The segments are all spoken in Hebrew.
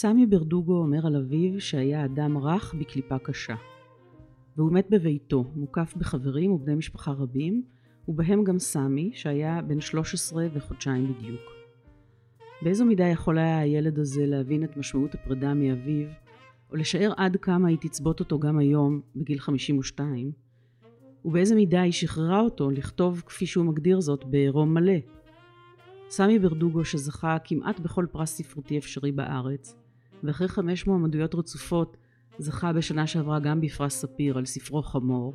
סמי ברדוגו אומר על אביו שהיה אדם רך בקליפה קשה. והוא מת בביתו, מוקף בחברים ובני משפחה רבים, ובהם גם סמי, שהיה בן 13 וחודשיים בדיוק. באיזו מידה יכול היה הילד הזה להבין את משמעות הפרידה מאביו, או לשער עד כמה היא תצבות אותו גם היום, בגיל 52, ובאיזה מידה היא שחררה אותו לכתוב כפי שהוא מגדיר זאת בעירום מלא. סמי ברדוגו שזכה כמעט בכל פרס ספרותי אפשרי בארץ, ואחרי חמש מועמדויות רצופות זכה בשנה שעברה גם בפרס ספיר על ספרו חמור,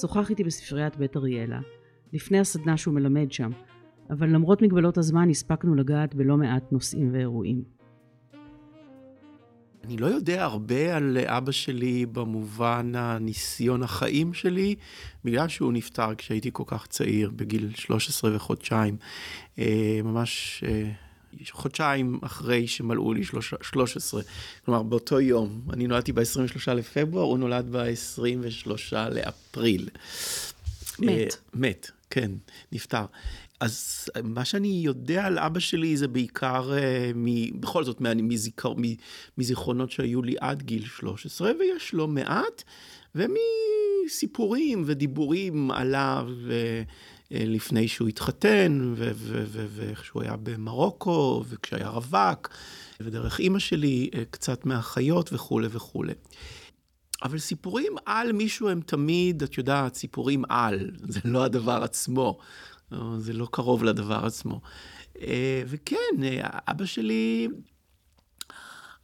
שוחח איתי בספריית בית אריאלה, לפני הסדנה שהוא מלמד שם, אבל למרות מגבלות הזמן הספקנו לגעת בלא מעט נושאים ואירועים. אני לא יודע הרבה על אבא שלי במובן הניסיון החיים שלי, בגלל שהוא נפטר כשהייתי כל כך צעיר, בגיל 13 וחודשיים. אה, ממש אה, חודשיים אחרי שמלאו לי 13. כלומר, באותו יום. אני נולדתי ב-23 לפברואר, הוא נולד ב-23 לאפריל. מת. אה, מת, כן, נפטר. אז מה שאני יודע על אבא שלי זה בעיקר, מ, בכל זאת, מזיכר, מזיכרונות שהיו לי עד גיל 13, ויש לו מעט, ומסיפורים ודיבורים עליו לפני שהוא התחתן, וכשהוא היה במרוקו, וכשהיה רווק, ודרך אימא שלי, קצת מהחיות וכולי וכולי. אבל סיפורים על מישהו הם תמיד, את יודעת, סיפורים על, זה לא הדבר עצמו. זה לא קרוב לדבר עצמו. אה, וכן, אבא שלי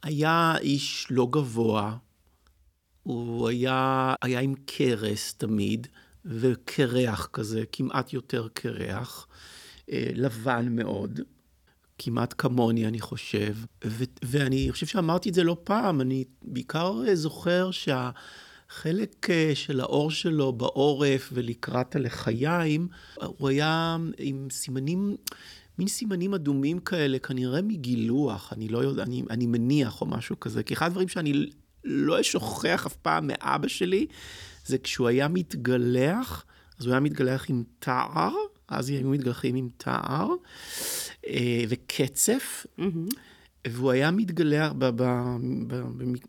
היה איש לא גבוה, הוא היה, היה עם קרס תמיד, וקרח כזה, כמעט יותר קרח, אה, לבן מאוד, כמעט כמוני, אני חושב. ו- ואני חושב שאמרתי את זה לא פעם, אני בעיקר זוכר שה... חלק אה, של האור שלו בעורף ולקראת הלחיים, הוא היה עם סימנים, מין סימנים אדומים כאלה, כנראה מגילוח, אני לא יודע, אני, אני מניח או משהו כזה. כי אחד הדברים שאני לא אשוכח אף פעם מאבא שלי, זה כשהוא היה מתגלח, אז הוא היה מתגלח עם תער, אז היו מתגלחים עם תער אה, וקצף. Mm-hmm. והוא היה מתגלח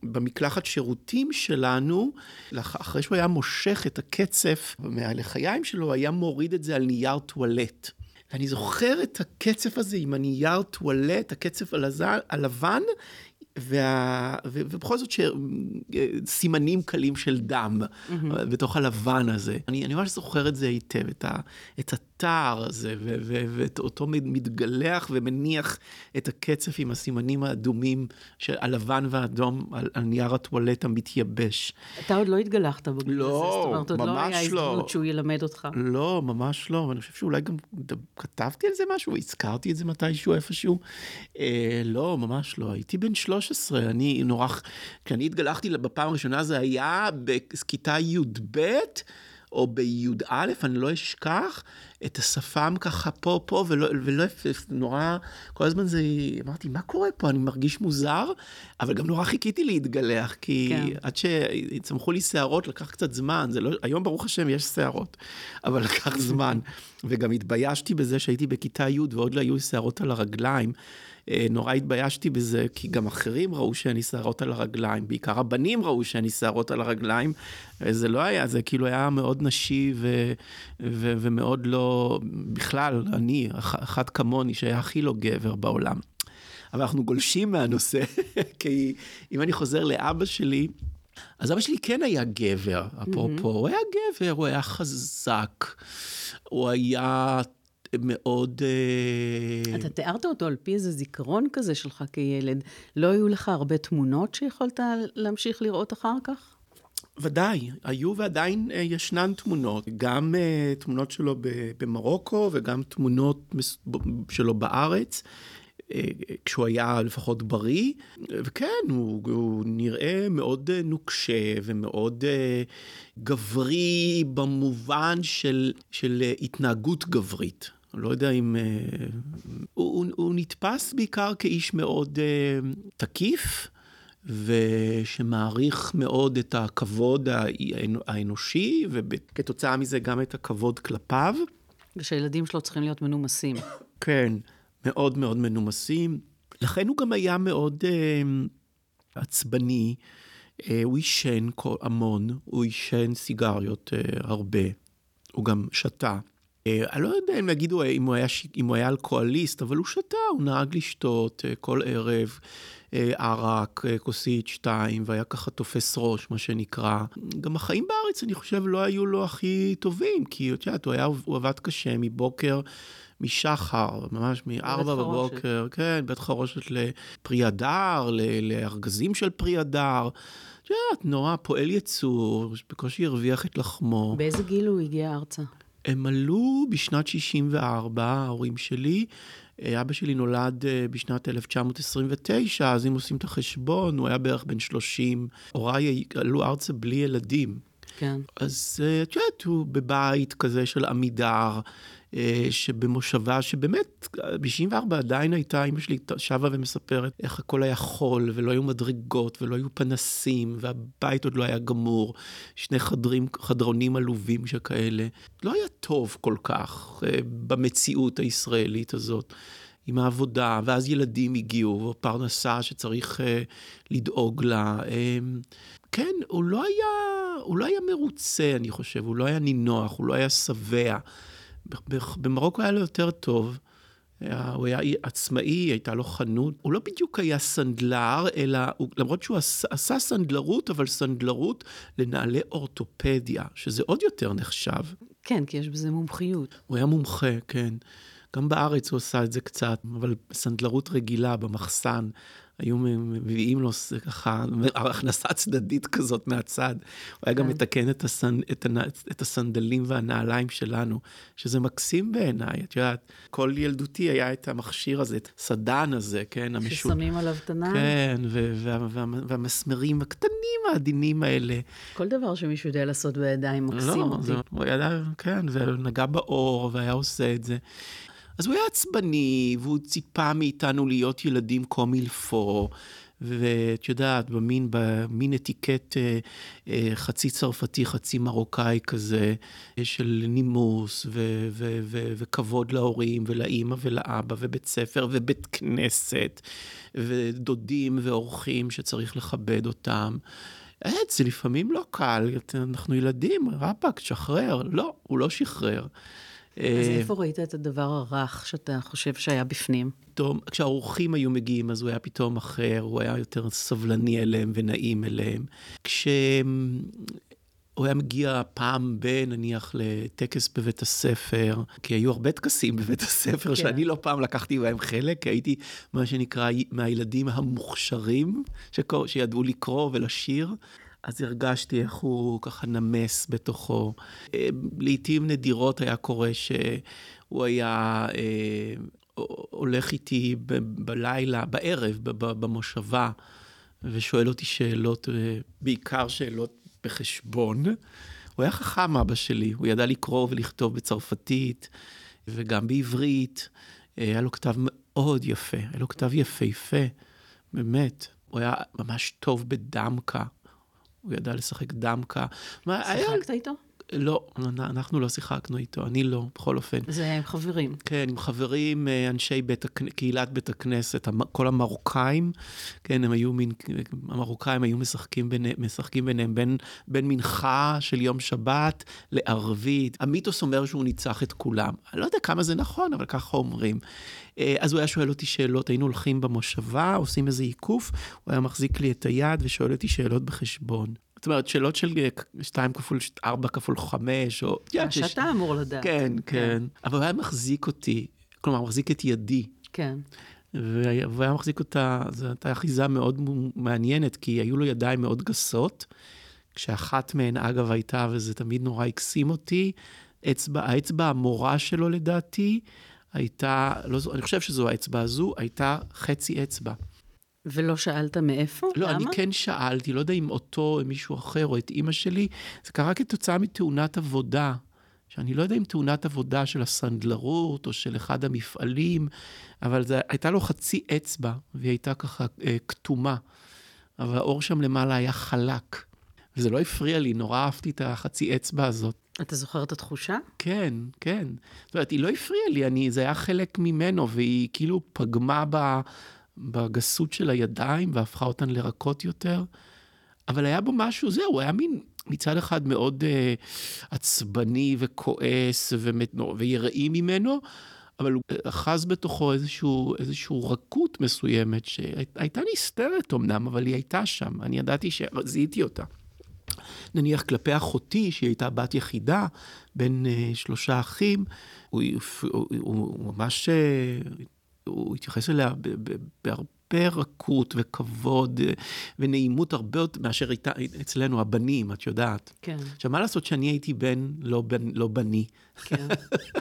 במקלחת שירותים שלנו, אחרי שהוא היה מושך את הקצף מהלחיים שלו, היה מוריד את זה על נייר טואלט. ואני זוכר את הקצף הזה עם הנייר טואלט, הקצף הלבן, וה... ובכל זאת סימנים קלים של דם mm-hmm. בתוך הלבן הזה. אני, אני ממש זוכר את זה היטב, את, ה... את התער הזה, ו... ו... ואת אותו מתגלח ומניח את הקצף עם הסימנים האדומים, של הלבן והאדום על, על נייר הטואלט המתייבש. אתה עוד לא התגלחת בגיל לא, הזה, זאת אומרת, עוד לא היה הזדמנות לא. שהוא ילמד אותך. לא, ממש לא, ואני חושב שאולי גם כתבתי על זה משהו, הזכרתי את זה מתישהו איפשהו. אה, לא, ממש לא, הייתי בן 13. 13, אני נורא, כשאני התגלחתי בפעם הראשונה זה היה בכיתה י"ב. או בי"א, אני לא אשכח, את השפם ככה פה, פה, ולא, ולא, נורא, כל הזמן זה, אמרתי, מה קורה פה? אני מרגיש מוזר, אבל גם נורא חיכיתי להתגלח, כי כן. עד שצמחו לי שערות לקח קצת זמן, זה לא, היום ברוך השם יש שערות, אבל לקח זמן, וגם התביישתי בזה שהייתי בכיתה י' ועוד לא היו שערות על הרגליים. אה, נורא התביישתי בזה, כי גם אחרים ראו שאני שערות על הרגליים, בעיקר הבנים ראו שאני שערות על הרגליים, זה לא היה, זה כאילו היה מאוד נשי ו, ו, ומאוד לא, בכלל, אני, אחד כמוני, שהיה הכי לא גבר בעולם. אבל אנחנו גולשים מהנושא, כי אם אני חוזר לאבא שלי, אז אבא שלי כן היה גבר, אפרופו, mm-hmm. הוא היה גבר, הוא היה חזק, הוא היה מאוד... אה, אתה תיארת אותו על פי איזה זיכרון כזה שלך כילד. לא היו לך הרבה תמונות שיכולת להמשיך לראות אחר כך? ודאי, היו ועדיין uh, ישנן תמונות, גם uh, תמונות שלו במרוקו וגם תמונות שלו בארץ. כשהוא היה לפחות בריא, וכן, הוא, הוא נראה מאוד נוקשה ומאוד גברי במובן של, של התנהגות גברית. לא יודע אם... אה, הוא, הוא, הוא נתפס בעיקר כאיש מאוד אה, תקיף, ושמעריך מאוד את הכבוד האנושי, וכתוצאה מזה גם את הכבוד כלפיו. ושהילדים שלו צריכים להיות מנומסים. כן, מאוד מאוד מנומסים. לכן הוא גם היה מאוד אה, עצבני. אה, הוא עישן המון, הוא עישן סיגריות אה, הרבה, הוא גם שתה. אה, אני לא יודע אם להגיד אם הוא היה, אם הוא היה אלכוהוליסט, אבל הוא שתה, הוא נהג לשתות אה, כל ערב. אה, ערק, כוסית שתיים, והיה ככה תופס ראש, מה שנקרא. גם החיים בארץ, אני חושב, לא היו לו הכי טובים, כי את יודעת, הוא, היה, הוא עבד קשה מבוקר, משחר, ממש מארבע בבוקר, כן, בית חרושת לפרי הדר, לארגזים של פרי הדר. את יודעת, נורא פועל יצור, בקושי הרוויח את לחמו. באיזה גיל הוא הגיע ארצה? הם עלו בשנת 64, ההורים שלי. אבא שלי נולד אה, בשנת 1929, אז אם עושים את החשבון, הוא היה בערך בן 30. הוריי עלו ארצה בלי ילדים. כן. אז אה, את יודעת, הוא בבית כזה של עמידר, אה, שבמושבה, שבאמת, ב-94 עדיין הייתה, אמא שלי שבה ומספרת איך הכל היה חול, ולא היו מדרגות, ולא היו פנסים, והבית עוד לא היה גמור, שני חדרים, חדרונים עלובים שכאלה. לא היה טוב כל כך אה, במציאות הישראלית הזאת. עם העבודה, ואז ילדים הגיעו, פרנסה שצריך uh, לדאוג לה. Um, כן, הוא לא היה, הוא לא היה מרוצה, אני חושב, הוא לא היה נינוח, הוא לא היה שבע. במרוקו היה לו יותר טוב. הוא היה עצמאי, הייתה לו חנות. הוא לא בדיוק היה סנדלר, אלא, הוא, למרות שהוא עשה, עשה סנדלרות, אבל סנדלרות לנעלי אורתופדיה, שזה עוד יותר נחשב. כן, כי יש בזה מומחיות. הוא היה מומחה, כן. גם בארץ הוא עשה את זה קצת, אבל סנדלרות רגילה במחסן. היו מביאים לו ככה הכנסה צדדית כזאת מהצד. הוא היה גם כן. מתקן את, הסנ... את, הנ... את הסנדלים והנעליים שלנו, שזה מקסים בעיניי. את יודעת, כל ילדותי היה את המכשיר הזה, את הסדן הזה, כן? המשול... ששמים עליו את הנעל. כן, ו... וה... וה... והמסמרים הקטנים העדינים האלה. כל דבר שמישהו יודע לעשות בידיים מקסים לא, אותי. זה... הוא ידע, כן, ונגע באור והיה עושה את זה. אז הוא היה עצבני, והוא ציפה מאיתנו להיות ילדים קומילפו, ואת יודעת, במין, במין אתיקט אה, אה, חצי צרפתי, חצי מרוקאי כזה, אה, של נימוס ו- ו- ו- וכבוד להורים ולאימא ולאבא ובית ספר ובית כנסת ודודים ואורחים שצריך לכבד אותם. זה לפעמים לא קל, אנחנו ילדים, רפאק, תשחרר. לא, הוא לא שחרר. אז אה, איפה ראית את הדבר הרך שאתה חושב שהיה בפנים? פתאום, כשהאורחים היו מגיעים, אז הוא היה פתאום אחר, הוא היה יותר סבלני אליהם ונעים אליהם. כשהוא היה מגיע פעם ב, נניח, לטקס בבית הספר, כי היו הרבה טקסים בבית הספר, כן. שאני לא פעם לקחתי בהם חלק, כי הייתי מה שנקרא מהילדים המוכשרים, שידעו לקרוא ולשיר. אז הרגשתי איך הוא ככה נמס בתוכו. אה, לעתים נדירות היה קורה שהוא היה אה, הולך איתי ב- בלילה, בערב, ב- במושבה, ושואל אותי שאלות, אה, בעיקר שאלות בחשבון. הוא היה חכם, אבא שלי, הוא ידע לקרוא ולכתוב בצרפתית, וגם בעברית. היה לו כתב מאוד יפה, היה לו כתב יפהפה, באמת. הוא היה ממש טוב בדמקה. הוא ידע לשחק דמקה. שיחקת. איתו? לא, אנחנו לא שיחקנו איתו, אני לא, בכל אופן. זה עם חברים. כן, עם חברים, אה, אנשי בית, קהילת בית הכנסת, כל המרוקאים, כן, הם היו מין, המרוקאים היו משחקים, ביני, משחקים ביניהם בין, בין מנחה של יום שבת לערבית. המיתוס אומר שהוא ניצח את כולם. אני לא יודע כמה זה נכון, אבל ככה אומרים. אה, אז הוא היה שואל אותי שאלות, היינו הולכים במושבה, עושים איזה עיקוף, הוא היה מחזיק לי את היד ושואל אותי שאלות בחשבון. זאת אומרת, שאלות של 2 אה, כפול 4 כפול 5, או... שאתה אמור לדעת. כן, כן, כן. אבל הוא היה מחזיק אותי, כלומר, מחזיק את ידי. כן. והוא היה מחזיק אותה, זו הייתה אחיזה מאוד מעניינת, כי היו לו ידיים מאוד גסות, כשאחת מהן, אגב, הייתה, וזה תמיד נורא הקסים אותי, אצבע, האצבע המורה שלו, לדעתי, הייתה, לא, אני חושב שזו האצבע הזו, הייתה חצי אצבע. ולא שאלת מאיפה? לא, למה? אני כן שאלתי, לא יודע אם אותו או מישהו אחר או את אימא שלי, זה קרה כתוצאה מתאונת עבודה. שאני לא יודע אם תאונת עבודה של הסנדלרות או של אחד המפעלים, אבל זה, הייתה לו חצי אצבע, והיא הייתה ככה אה, כתומה, אבל האור שם למעלה היה חלק. וזה לא הפריע לי, נורא אהבתי את החצי אצבע הזאת. אתה זוכר את התחושה? כן, כן. זאת אומרת, היא לא הפריעה לי, אני, זה היה חלק ממנו, והיא כאילו פגמה ב... בגסות של הידיים והפכה אותן לרכות יותר. אבל היה בו משהו, זהו, היה מין מצד אחד מאוד uh, עצבני וכועס ומת, ויראי ממנו, אבל הוא אחז בתוכו איזשהו, איזשהו רכות מסוימת שהייתה נסתרת אמנם, אבל היא הייתה שם, אני ידעתי שזיהיתי אותה. נניח כלפי אחותי, שהיא הייתה בת יחידה, בין uh, שלושה אחים, הוא, הוא, הוא, הוא ממש, uh, הוא התייחס אליה בהרבה... רכות וכבוד אה, ונעימות הרבה יותר מאשר הייתה אצלנו, הבנים, את יודעת. כן. עכשיו, מה לעשות שאני הייתי בן לא, בן, לא בני? כן.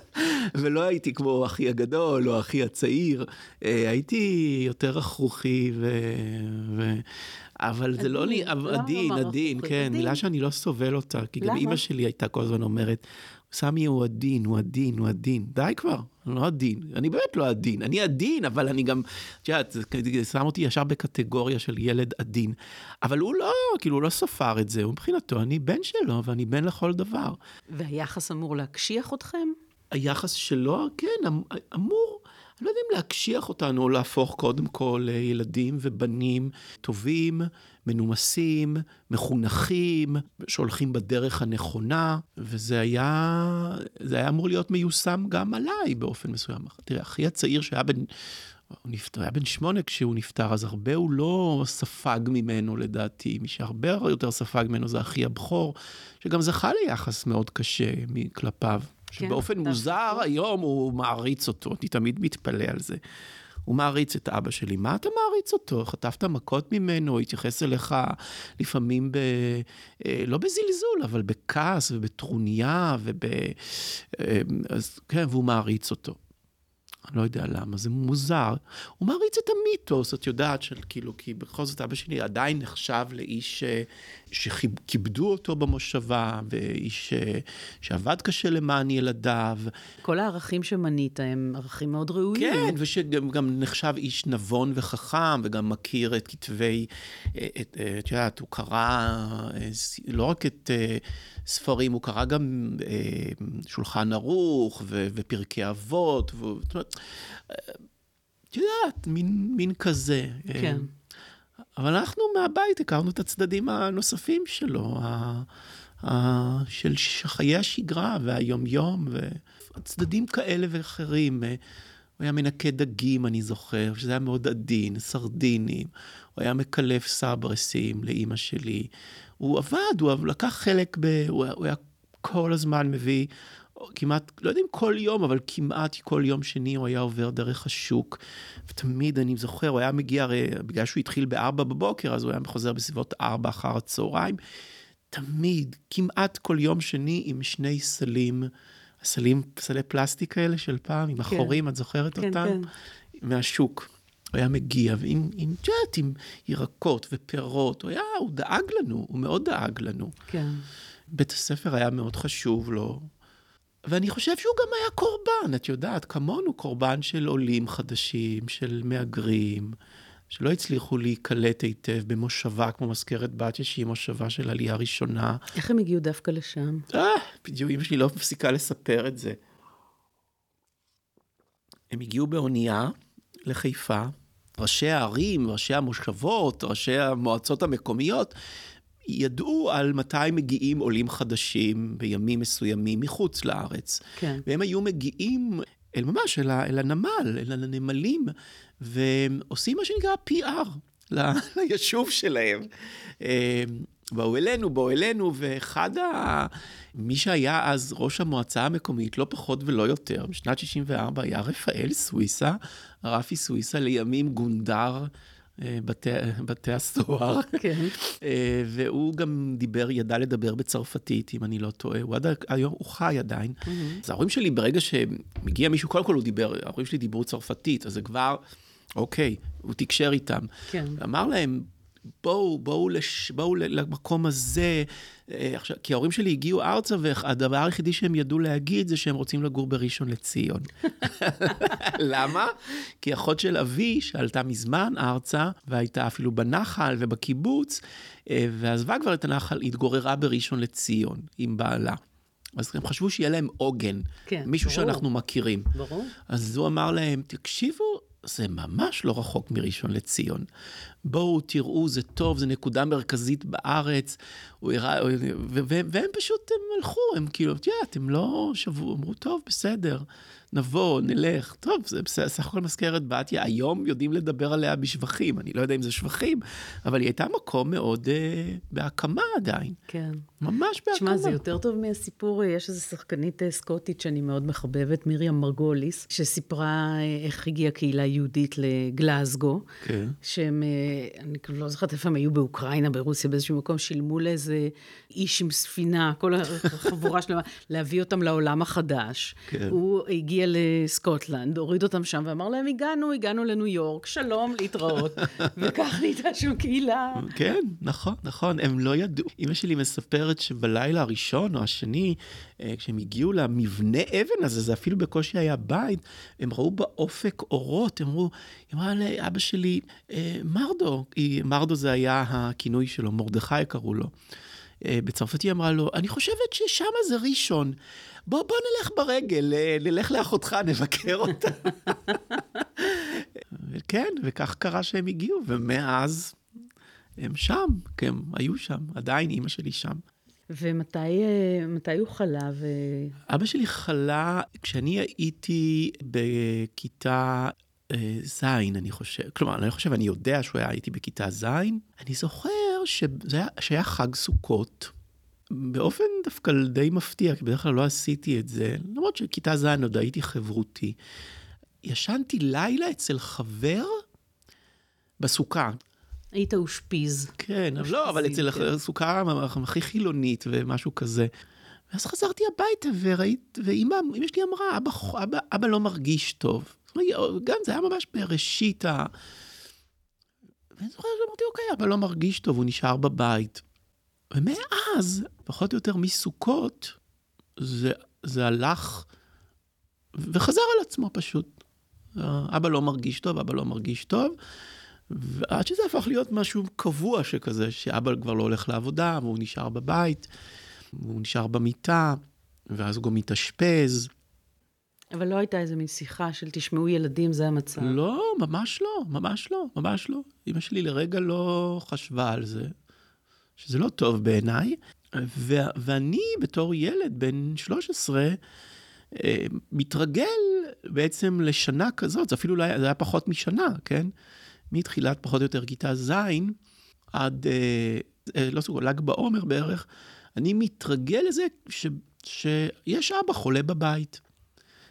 ולא הייתי כמו אחי הגדול או אחי הצעיר, הייתי יותר רכרוכי ו... ו... אבל זה לא לי, עדין, עדין, כן, מילה שאני לא סובל אותה, כי גם אימא שלי הייתה כל הזמן אומרת, סמי הוא עדין, הוא עדין, הוא עדין. די כבר, אני לא עדין. אני באמת לא עדין. אני עדין, אבל אני גם, את יודעת, זה שם אותי ישר בקטגוריה של ילד עדין. אבל הוא לא, כאילו, הוא לא ספר את זה, מבחינתו, אני בן שלו, ואני בן לכל דבר. והיחס אמור להקשיח אתכם? היחס שלו, כן, אמ, אמור. לא יודע אם להקשיח אותנו או להפוך קודם כל לילדים ובנים טובים, מנומסים, מחונכים, שהולכים בדרך הנכונה, וזה היה, זה היה אמור להיות מיושם גם עליי באופן מסוים. תראה, אחי הצעיר שהיה בן... הוא נפטר, היה בן שמונה כשהוא נפטר, אז הרבה הוא לא ספג ממנו לדעתי. מי שהרבה יותר ספג ממנו זה אחי הבכור, שגם זכה ליחס מאוד קשה כלפיו. כן, שבאופן מוזר היום הוא מעריץ אותו, אני תמיד מתפלא על זה. הוא מעריץ את אבא שלי, מה אתה מעריץ אותו? חטפת מכות ממנו, התייחס אליך לפעמים ב... אה, לא בזלזול, אבל בכעס ובטרוניה וב... אה, אז כן, והוא מעריץ אותו. אני לא יודע למה, זה מוזר. הוא מעריץ את המיתוס, את יודעת, של כאילו, כי בכל זאת אבא שלי עדיין נחשב לאיש אה, שכיבדו אותו במושבה, ואיש אה, שעבד קשה למען ילדיו. כל הערכים שמנית הם ערכים מאוד ראויים. כן, ושגם נחשב איש נבון וחכם, וגם מכיר את כתבי, אה, את, את יודעת, הוא קרא לא רק את ספרים, הוא קרא גם שולחן ערוך ופרקי אבות, זאת אומרת, את יודעת, מין, מין כזה. כן. אבל אנחנו מהבית הכרנו את הצדדים הנוספים שלו, ה, ה, של חיי השגרה והיומיום, והצדדים כאלה ואחרים. הוא היה מנקה דגים, אני זוכר, שזה היה מאוד עדין, סרדינים. הוא היה מקלף סברסים לאימא שלי. הוא עבד, הוא לקח חלק ב... הוא היה כל הזמן מביא כמעט, לא יודע אם כל יום, אבל כמעט כל יום שני הוא היה עובר דרך השוק. ותמיד אני זוכר, הוא היה מגיע, הרי בגלל שהוא התחיל ב-4 בבוקר, אז הוא היה חוזר בסביבות 4 אחר הצהריים. תמיד, כמעט כל יום שני עם שני סלים, סלים, סלי פלסטיק האלה של פעם, עם כן. החורים, את זוכרת כן, אותם? כן. מהשוק. הוא היה מגיע, ועם, עם, את יודעת, עם ירקות ופירות, הוא היה, הוא דאג לנו, הוא מאוד דאג לנו. כן. בית הספר היה מאוד חשוב לו. ואני חושב שהוא גם היה קורבן, את יודעת, כמונו קורבן של עולים חדשים, של מהגרים, שלא הצליחו להיקלט היטב במושבה כמו מזכרת בתיה, שהיא מושבה של עלייה ראשונה. איך הם הגיעו דווקא לשם? אה, בדיוק, אמא שלי לא מפסיקה לספר את זה. הם הגיעו באונייה לחיפה, ראשי הערים, ראשי המושבות, ראשי המועצות המקומיות, ידעו על מתי מגיעים עולים חדשים בימים מסוימים מחוץ לארץ. כן. והם היו מגיעים אל ממש, אל, אל הנמל, אל הנמלים, ועושים מה שנקרא PR ליישוב שלהם. אה, באו אלינו, באו אלינו, ואחד ה... מי שהיה אז ראש המועצה המקומית, לא פחות ולא יותר, בשנת 64 היה רפאל סוויסה, רפי סוויסה, לימים גונדר בתי, בתי הסוהר. כן. והוא גם דיבר, ידע לדבר בצרפתית, אם אני לא טועה. הוא עד היום, הוא חי עדיין. Mm-hmm. אז ההורים שלי, ברגע שמגיע מישהו, קודם כל הוא דיבר, ההורים שלי דיברו צרפתית, אז זה כבר, אוקיי, הוא תקשר איתם. כן. אמר להם, בואו, בואו, לש... בואו למקום הזה. אה, עכשיו, כי ההורים שלי הגיעו ארצה, והדבר היחידי שהם ידעו להגיד זה שהם רוצים לגור בראשון לציון. למה? כי אחות של אבי, שעלתה מזמן ארצה, והייתה אפילו בנחל ובקיבוץ, אה, ועזבה כבר את הנחל, התגוררה בראשון לציון עם בעלה. אז הם חשבו שיהיה להם עוגן, כן, מישהו ברור. שאנחנו מכירים. ברור. אז הוא אמר להם, תקשיבו, זה ממש לא רחוק מראשון לציון. בואו תראו, זה טוב, זה נקודה מרכזית בארץ. הוא הראה, והם פשוט, הם הלכו, הם כאילו, את יודעת, הם לא שבו, אמרו, טוב, בסדר. נבוא, נלך. טוב, זה בסך הכל מזכרת בתיה, היום יודעים לדבר עליה בשבחים, אני לא יודע אם זה שבחים, אבל היא הייתה מקום מאוד אה, בהקמה עדיין. כן. ממש בהקמה. תשמע, זה יותר טוב מהסיפור, יש איזו שחקנית אה, סקוטית שאני מאוד מחבבת, מרים מרגוליס, שסיפרה אה, איך הגיעה קהילה יהודית לגלאזגו. כן. שהם, אה, אני כאילו לא זוכרת איפה הם היו באוקראינה, ברוסיה, באיזשהו מקום, שילמו לאיזה איש עם ספינה, כל החבורה שלהם, להביא אותם לעולם החדש. כן. הוא הגיע לסקוטלנד, הוריד אותם שם ואמר להם, הגענו, הגענו לניו יורק, שלום, להתראות. וכך נהייתה שם קהילה. כן, נכון, נכון, הם לא ידעו. אמא שלי מספרת שבלילה הראשון או השני, אה, כשהם הגיעו למבנה אבן הזה, זה אפילו בקושי היה בית, הם ראו באופק אורות, הם אמרו, היא אמרה לאבא שלי, "אה, מרדו, מרדו זה היה הכינוי שלו, מרדכי קראו לו. אה, בצרפתי אמרה לו, אני חושבת ששם זה ראשון. בוא, בוא נלך ברגל, נלך לאחותך, נבקר אותה. כן, וכך קרה שהם הגיעו, ומאז הם שם, כי הם היו שם, עדיין אימא שלי שם. ומתי אה, הוא חלה? ו... אבא שלי חלה כשאני הייתי בכיתה אה, ז', אני חושב. כלומר, אני חושב, אני יודע שהוא היה, הייתי בכיתה ז'. אני זוכר שזה היה, שהיה חג סוכות. באופן דווקא די מפתיע, כי בדרך כלל לא עשיתי את זה, למרות שכיתה ז' עוד הייתי חברותי. ישנתי לילה אצל חבר בסוכה. היית אושפיז. כן, אבל לא, אבל אצל סוכה הכי חילונית ומשהו כזה. ואז חזרתי הביתה וראית, ואימא, אמא שלי אמרה, אבא, אבא, אבא לא מרגיש טוב. גם זה היה ממש בראשית ה... ואני זוכר שאמרתי, אוקיי, אבא לא מרגיש טוב, הוא נשאר בבית. ומאז, פחות או יותר מסוכות, זה, זה הלך וחזר על עצמו פשוט. אבא לא מרגיש טוב, אבא לא מרגיש טוב. ועד שזה הפך להיות משהו קבוע שכזה, שאבא כבר לא הולך לעבודה, והוא נשאר בבית, והוא נשאר במיטה, ואז הוא גם מתאשפז. אבל לא הייתה איזה מין שיחה של תשמעו ילדים, זה המצב. לא, ממש לא, ממש לא, ממש לא. אמא שלי לרגע לא חשבה על זה, שזה לא טוב בעיניי. ו- ואני בתור ילד בן 13, אה, מתרגל בעצם לשנה כזאת, זה אפילו לא היה, זה היה פחות משנה, כן? מתחילת פחות או יותר כיתה ז' עד, אה, אה, לא סוג, ל"ג בעומר בערך, אני מתרגל לזה ש, שיש אבא חולה בבית.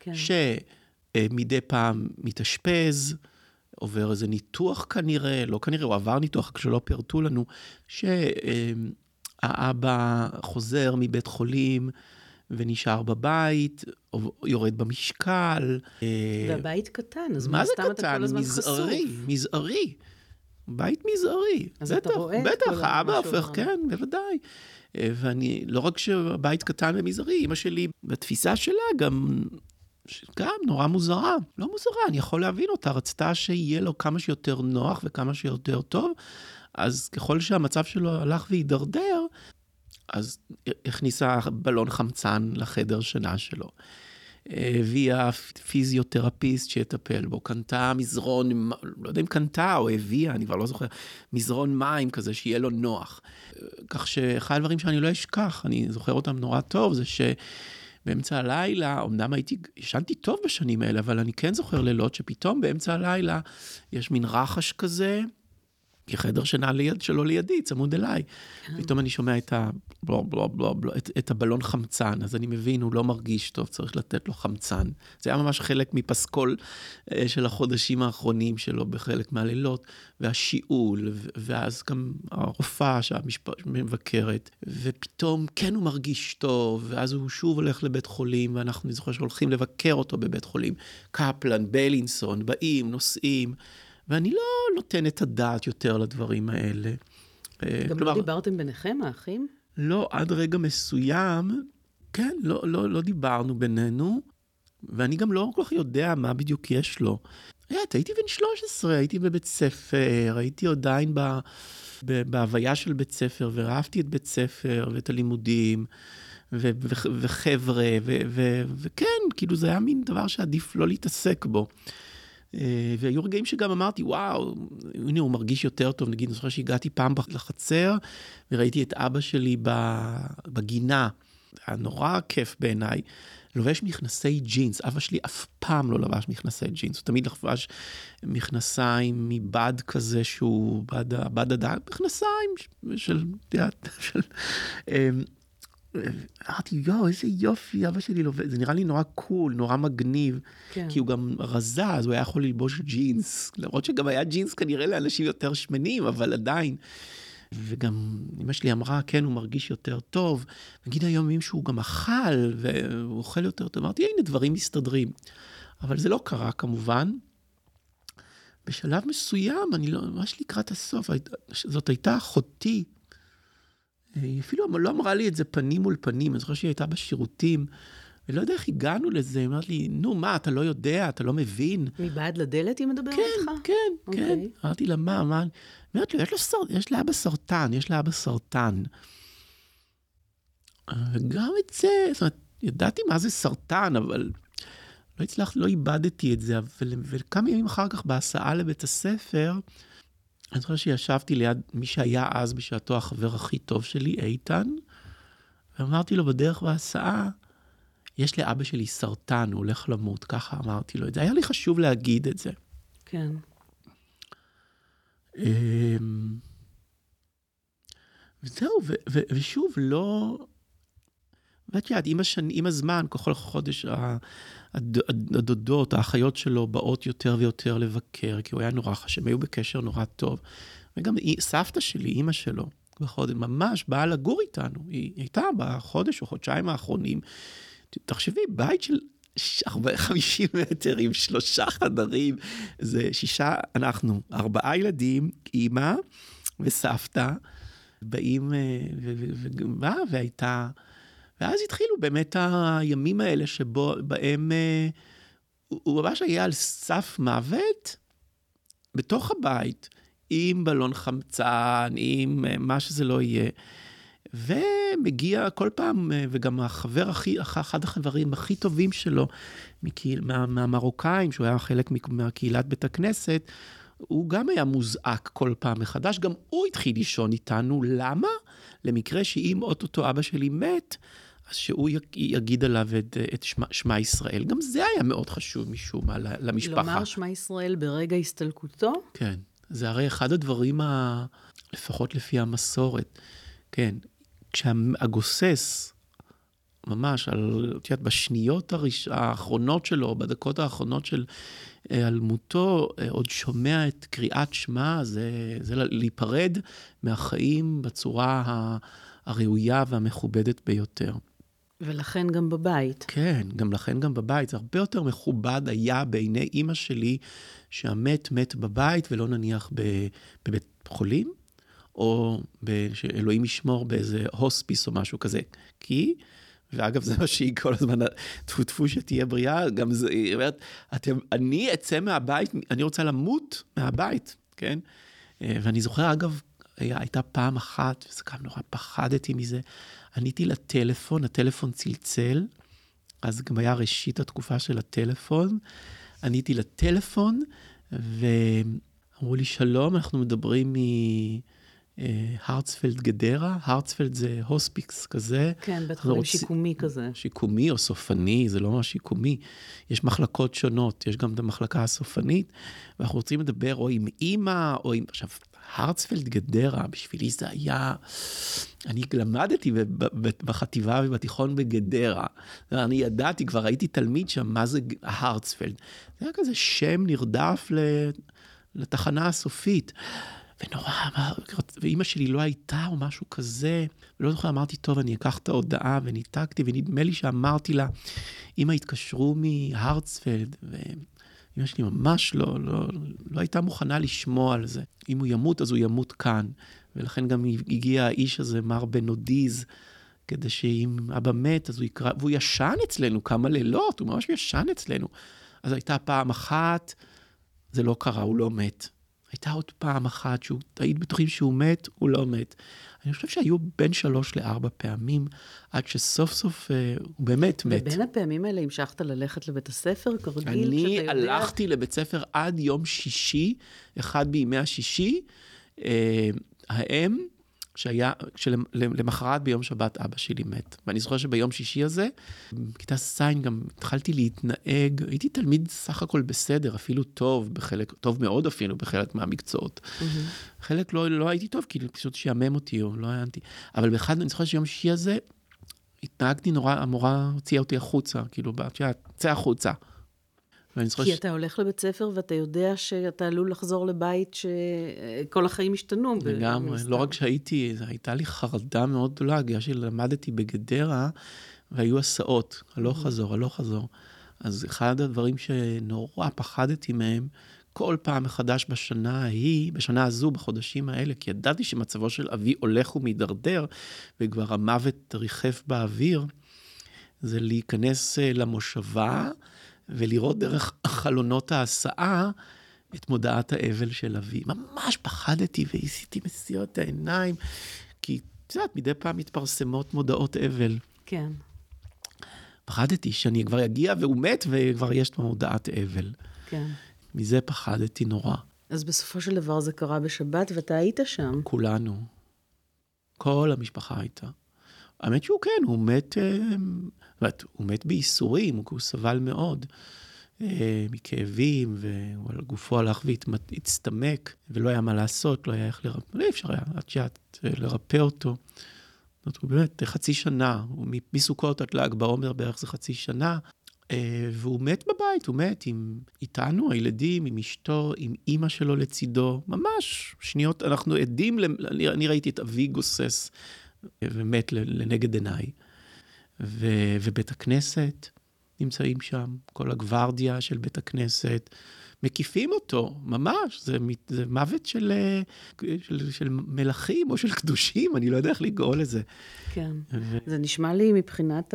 כן. שמדי פעם מתאשפז, עובר איזה ניתוח כנראה, לא כנראה, הוא עבר ניתוח, רק שלא פירטו לנו, שהאבא חוזר מבית חולים ונשאר בבית, יורד במשקל. והבית קטן, אז מה זה סתם אתה קטן? כל הזמן מזערי, חשוף. מזערי. בית מזערי. אז אתה בטח, רואה את בטח, כל האבא מה הופך. כן, בוודאי. אה, ואני, לא רק שבית קטן ומזערי, אמא שלי, בתפיסה שלה גם, גם נורא מוזרה. לא מוזרה, אני יכול להבין אותה, רצתה שיהיה לו כמה שיותר נוח וכמה שיותר טוב, אז ככל שהמצב שלו הלך והידרדר, אז הכניסה בלון חמצן לחדר שינה שלו. הביאה פיזיותרפיסט שיטפל בו, קנתה מזרון, לא יודע אם קנתה או הביאה, אני כבר לא זוכר, מזרון מים כזה שיהיה לו נוח. כך שאחד הדברים שאני לא אשכח, אני זוכר אותם נורא טוב, זה שבאמצע הלילה, אמנם הייתי, ישנתי טוב בשנים האלה, אבל אני כן זוכר לילות שפתאום באמצע הלילה יש מין רחש כזה, כי חדר שינה ליד, שלו לידי, צמוד אליי. פתאום אני שומע את ה... בלו, בלו, בלו, בלו, את, את הבלון חמצן, אז אני מבין, הוא לא מרגיש טוב, צריך לתת לו חמצן. זה היה ממש חלק מפסקול אה, של החודשים האחרונים שלו בחלק מהלילות, והשיעול, ואז גם הרופאה שמבקרת, ופתאום כן הוא מרגיש טוב, ואז הוא שוב הולך לבית חולים, ואנחנו, אני זוכר שהולכים לבקר אותו בבית חולים. קפלן, בלינסון, באים, נוסעים. ואני לא נותן את הדעת יותר לדברים האלה. אה, גם לא דיברתם ביניכם, האחים? לא, עד רגע מסוים, כן, לא, לא, לא דיברנו בינינו, ואני גם לא כל כך יודע מה בדיוק יש לו. יודעת, הייתי בן 13, הייתי בבית ספר, הייתי עדיין ב, ב, בהוויה של בית ספר, ואהבתי את בית ספר ואת הלימודים, ו, ו, וחבר'ה, ו, ו, וכן, כאילו זה היה מין דבר שעדיף לא להתעסק בו. אה, והיו רגעים שגם אמרתי, וואו, הנה הוא מרגיש יותר טוב. נגיד, אני זוכר שהגעתי פעם לחצר, וראיתי את אבא שלי בגינה. היה נורא כיף בעיניי. לובש מכנסי ג'ינס, אבא שלי אף פעם לא לבש מכנסי ג'ינס, הוא תמיד לבש מכנסיים מבד כזה שהוא בד, הדג, מכנסיים של, יודעת, של... אמ, אמרתי, יואו, איזה יופי, אבא שלי לובש, זה נראה לי נורא קול, נורא מגניב, כן. כי הוא גם רזה, אז הוא היה יכול ללבוש ג'ינס, למרות שגם היה ג'ינס כנראה לאנשים יותר שמנים, אבל עדיין. וגם אמא שלי אמרה, כן, הוא מרגיש יותר טוב. נגיד הימים שהוא גם אכל, והוא אוכל יותר טוב, אמרתי, הנה, דברים מסתדרים. אבל זה לא קרה כמובן. בשלב מסוים, אני לא, ממש לקראת הסוף, זאת הייתה אחותי. היא אפילו לא אמרה לי את זה פנים מול פנים, אני זוכר שהיא הייתה בשירותים, אני לא יודע איך הגענו לזה, היא אמרת לי, נו, מה, אתה לא יודע, אתה לא מבין. מבעד לדלת היא מדברת כן, איתך? כן, okay. כן. אוקיי. אמרתי לה, מה, מה? אומרת לי, יש, לו סר... יש לאבא סרטן, יש לאבא סרטן. וגם את זה, זאת אומרת, ידעתי מה זה סרטן, אבל לא הצלחתי, לא איבדתי את זה. וכמה ימים אחר כך, בהסעה לבית הספר, אני זוכר שישבתי ליד מי שהיה אז בשעתו החבר הכי טוב שלי, איתן, ואמרתי לו בדרך בהסעה, יש לאבא שלי סרטן, הוא הולך למות, ככה אמרתי לו את זה. היה לי חשוב להגיד את זה. כן. אמ, וזהו, ושוב, לא... ואת יודעת, עם, השני, עם הזמן, ככל חודש, הדודות, האחיות שלו באות יותר ויותר לבקר, כי הוא היה נורא חשוב, הם היו בקשר נורא טוב. וגם סבתא שלי, אימא שלו, בחודש, ממש באה לגור איתנו. היא הייתה בחודש או חודשיים האחרונים. תחשבי, בית של 50 מטר עם שלושה חדרים, זה שישה, אנחנו, ארבעה ילדים, אימא וסבתא, באים, אה, ובאה, והייתה, ואז התחילו באמת הימים האלה שבהם אה, הוא ממש היה על סף מוות בתוך הבית, עם בלון חמצן, עם אה, מה שזה לא יהיה. ומגיע כל פעם, אה, וגם החבר הכי, אחד החברים הכי טובים שלו, מקהיל, מה, מהמרוקאים, שהוא היה חלק מהקהילת בית הכנסת, הוא גם היה מוזעק כל פעם מחדש, גם הוא התחיל לישון איתנו. למה? למקרה שאם אוטוטו אבא שלי מת, אז שהוא יגיד עליו את, את שמע, שמע ישראל. גם זה היה מאוד חשוב משום מה למשפחה. לומר שמע ישראל ברגע הסתלקותו? כן. זה הרי אחד הדברים, ה... לפחות לפי המסורת, כן, כשהגוסס, ממש, על, את יודעת, בשניות הראש... האחרונות שלו, בדקות האחרונות של היעלמותו, אה, עוד שומע את קריאת שמע, זה, זה להיפרד מהחיים בצורה הראויה והמכובדת ביותר. ולכן גם בבית. כן, גם לכן גם בבית. זה הרבה יותר מכובד היה בעיני אימא שלי שהמת מת בבית ולא נניח בבית חולים, או שאלוהים ישמור באיזה הוספיס או משהו כזה. כי, ואגב, זה מה שהיא כל הזמן, טפו טפו שתהיה בריאה, גם זה, היא אומרת, אתם, אני אצא מהבית, אני רוצה למות מהבית, כן? אה, ואני זוכר, אגב, היה, הייתה פעם אחת, וזה גם נורא פחדתי מזה, עניתי לטלפון, הטלפון צלצל, אז גם היה ראשית התקופה של הטלפון, עניתי לטלפון, ואמרו לי, שלום, אנחנו מדברים מ... הרצפלד גדרה, הרצפלד זה הוספיקס כזה. כן, בית חולים רוצ... שיקומי כזה. שיקומי או סופני, זה לא ממש שיקומי. יש מחלקות שונות, יש גם את המחלקה הסופנית, ואנחנו רוצים לדבר או עם אימא, או עם... עכשיו, הרצפלד גדרה, בשבילי זה היה... אני למדתי בחטיבה ובתיכון בגדרה. אני ידעתי, כבר הייתי תלמיד שם, מה זה הרצפלד. זה היה כזה שם נרדף לתחנה הסופית. ונורא, ואימא שלי לא הייתה או משהו כזה, ולא זוכר, אמרתי, טוב, אני אקח את ההודעה, וניתקתי, ונדמה לי שאמרתי לה, אמא, התקשרו מהרצפלד, ואימא שלי ממש לא, לא, לא הייתה מוכנה לשמוע על זה. אם הוא ימות, אז הוא ימות כאן. ולכן גם הגיע האיש הזה, מר בנודיז, כדי שאם אבא מת, אז הוא יקרא, והוא ישן אצלנו כמה לילות, הוא ממש ישן אצלנו. אז הייתה פעם אחת, זה לא קרה, הוא לא מת. הייתה עוד פעם אחת שהוא, היית בטוחים שהוא מת, הוא לא מת. אני חושב שהיו בין שלוש לארבע פעמים, עד שסוף סוף אה, הוא באמת מת. ובין הפעמים האלה המשכת ללכת לבית הספר, כרגיל, אני כשאתה יודע... הלכתי לבית ספר עד יום שישי, אחד בימי השישי. אה, האם, שהיה, שלמחרת ביום שבת אבא שלי מת. ואני זוכר שביום שישי הזה, בכיתה ז' גם התחלתי להתנהג, הייתי תלמיד סך הכל בסדר, אפילו טוב בחלק, טוב מאוד אפילו בחלק מהמקצועות. חלק לא, לא הייתי טוב, כי פשוט שיאמם אותי או לא הענתי. אבל באחד, אני זוכר שיום שישי הזה, התנהגתי נורא, המורה הוציאה אותי החוצה, כאילו, את יודעת, צא החוצה. ואני זוכר כי ש- אתה הולך לבית ספר ואתה יודע שאתה עלול לחזור לבית שכל החיים השתנו. לגמרי, לא. רק שהייתי, הייתה לי חרדה מאוד גדולה, בגלל שלמדתי בגדרה, והיו הסעות, הלוך חזור, הלוך חזור. אז אחד הדברים שנורא פחדתי מהם, כל פעם מחדש בשנה ההיא, בשנה הזו, בחודשים האלה, כי ידעתי שמצבו של אבי הולך ומידרדר, וכבר המוות ריחף באוויר, זה להיכנס אה, למושבה ולראות דרך חלונות ההסעה את מודעת האבל של אבי. ממש פחדתי והסיתי מסיר את העיניים, כי את יודעת, מדי פעם מתפרסמות מודעות אבל. כן. פחדתי שאני כבר אגיע והוא מת וכבר יש לו מודעת אבל. כן. מזה פחדתי נורא. אז בסופו של דבר זה קרה בשבת ואתה היית שם. כולנו. כל המשפחה הייתה. האמת שהוא כן, הוא מת, אה, זאת הוא מת בייסורים, הוא סבל מאוד אה, מכאבים, וגופו הלך והצטמק, ולא היה מה לעשות, לא היה איך לרפא, לא אפשר היה, עד שאת אה, לרפא אותו. זאת אומרת, הוא באמת חצי שנה, מסוכות עד ל"ג בעומר בערך זה חצי שנה, והוא מת בבית, הוא מת עם, איתנו, הילדים, עם אשתו, עם אימא שלו לצידו, ממש שניות, אנחנו עדים, אני, ראיתי את אבי גוסס ומת לנגד עיניי. ו, ובית הכנסת נמצאים שם, כל הגוורדיה של בית הכנסת, מקיפים אותו, ממש, זה, זה מוות של, של, של מלכים או של קדושים, אני לא יודע איך לקרוא לזה. כן. ו- זה נשמע לי, מבחינת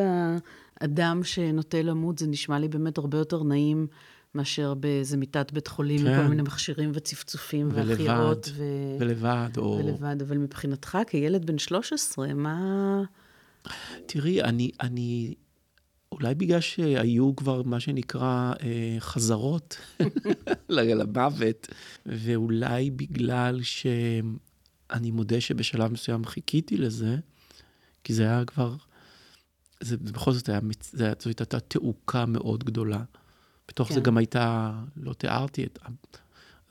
האדם שנוטה למות, זה נשמע לי באמת הרבה יותר נעים מאשר באיזה מיטת בית חולים, כן. כל מיני מכשירים וצפצופים ולבד, והחייאות. ו... ולבד, או... ולבד, אבל מבחינתך, כילד בן 13, מה... תראי, אני, אני, אולי בגלל שהיו כבר מה שנקרא אה, חזרות למוות, ואולי בגלל שאני מודה שבשלב מסוים חיכיתי לזה, כי זה היה כבר, זה בכל זאת זה, היה- זו הייתה תעוקה מאוד גדולה. בתוך זה כן. גם הייתה, לא תיארתי את,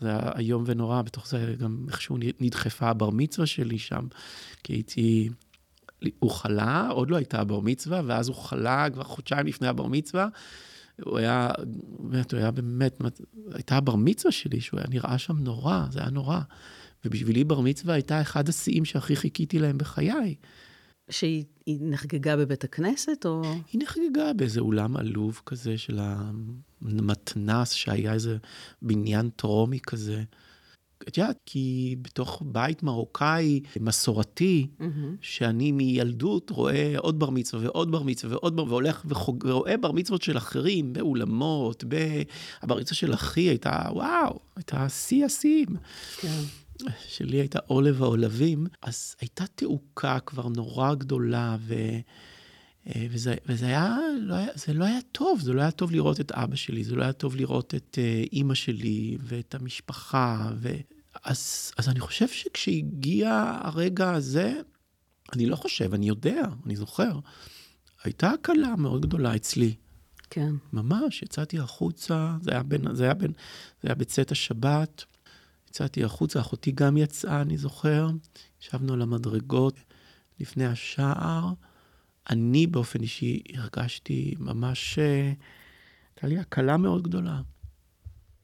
זה היה איום ונורא, בתוך זה גם איכשהו נדחפה הבר מצווה שלי שם, כי הייתי, הוא חלה, עוד לא הייתה הבר מצווה, ואז הוא חלה כבר חודשיים לפני הבר מצווה. הוא היה, באמת, הוא היה באמת, הייתה הבר מצווה שלי, שהוא היה נראה שם נורא, זה היה נורא. ובשבילי בר מצווה הייתה אחד השיאים שהכי חיכיתי להם בחיי. שהיא היא נחגגה בבית הכנסת, או... היא נחגגה באיזה אולם עלוב כזה של המתנ"ס, שהיה איזה בניין טרומי כזה. את יודעת, כי בתוך בית מרוקאי מסורתי, מהמם. שאני מילדות רואה עוד בר מצווה ועוד בר מצווה ועוד בר, והולך וחוג, ורואה בר מצוות של אחרים באולמות, ב... הבר מצווה של אחי הייתה, וואו, הייתה שיא השיאים. כן. שלי הייתה עולב העולבים, אז הייתה תעוקה כבר נורא גדולה, ו... אה, וזה, וזה היה, לא היה, זה לא היה טוב, זה לא היה טוב לראות את אבא שלי, זה לא היה טוב לראות את uh, אימא שלי ואת המשפחה. ו... אז, אז אני חושב שכשהגיע הרגע הזה, אני לא חושב, אני יודע, אני זוכר, הייתה הקלה מאוד גדולה אצלי. כן. ממש, יצאתי החוצה, זה היה, בין, זה היה, בין, זה היה בצאת השבת, יצאתי החוצה, אחותי גם יצאה, אני זוכר, ישבנו על המדרגות לפני השער. אני באופן אישי הרגשתי ממש, אה, הייתה לי הקלה מאוד גדולה.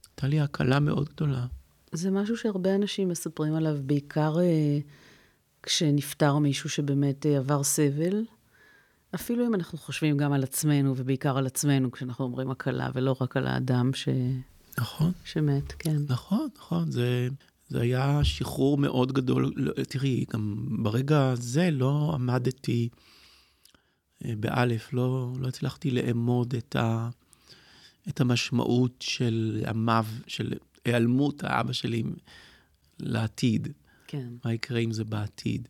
הייתה לי הקלה מאוד גדולה. זה משהו שהרבה אנשים מספרים עליו, בעיקר אה, כשנפטר מישהו שבאמת אה, עבר סבל. אפילו אם אנחנו חושבים גם על עצמנו, ובעיקר על עצמנו, כשאנחנו אומרים הקלה, ולא רק על האדם ש... נכון, שמת, כן. נכון, נכון, זה, זה היה שחרור מאוד גדול. לא, תראי, גם ברגע הזה לא עמדתי אה, באלף, לא, לא הצלחתי לאמוד את, ה, את המשמעות של המב, של היעלמות האבא שלי לעתיד. כן. מה יקרה עם זה בעתיד.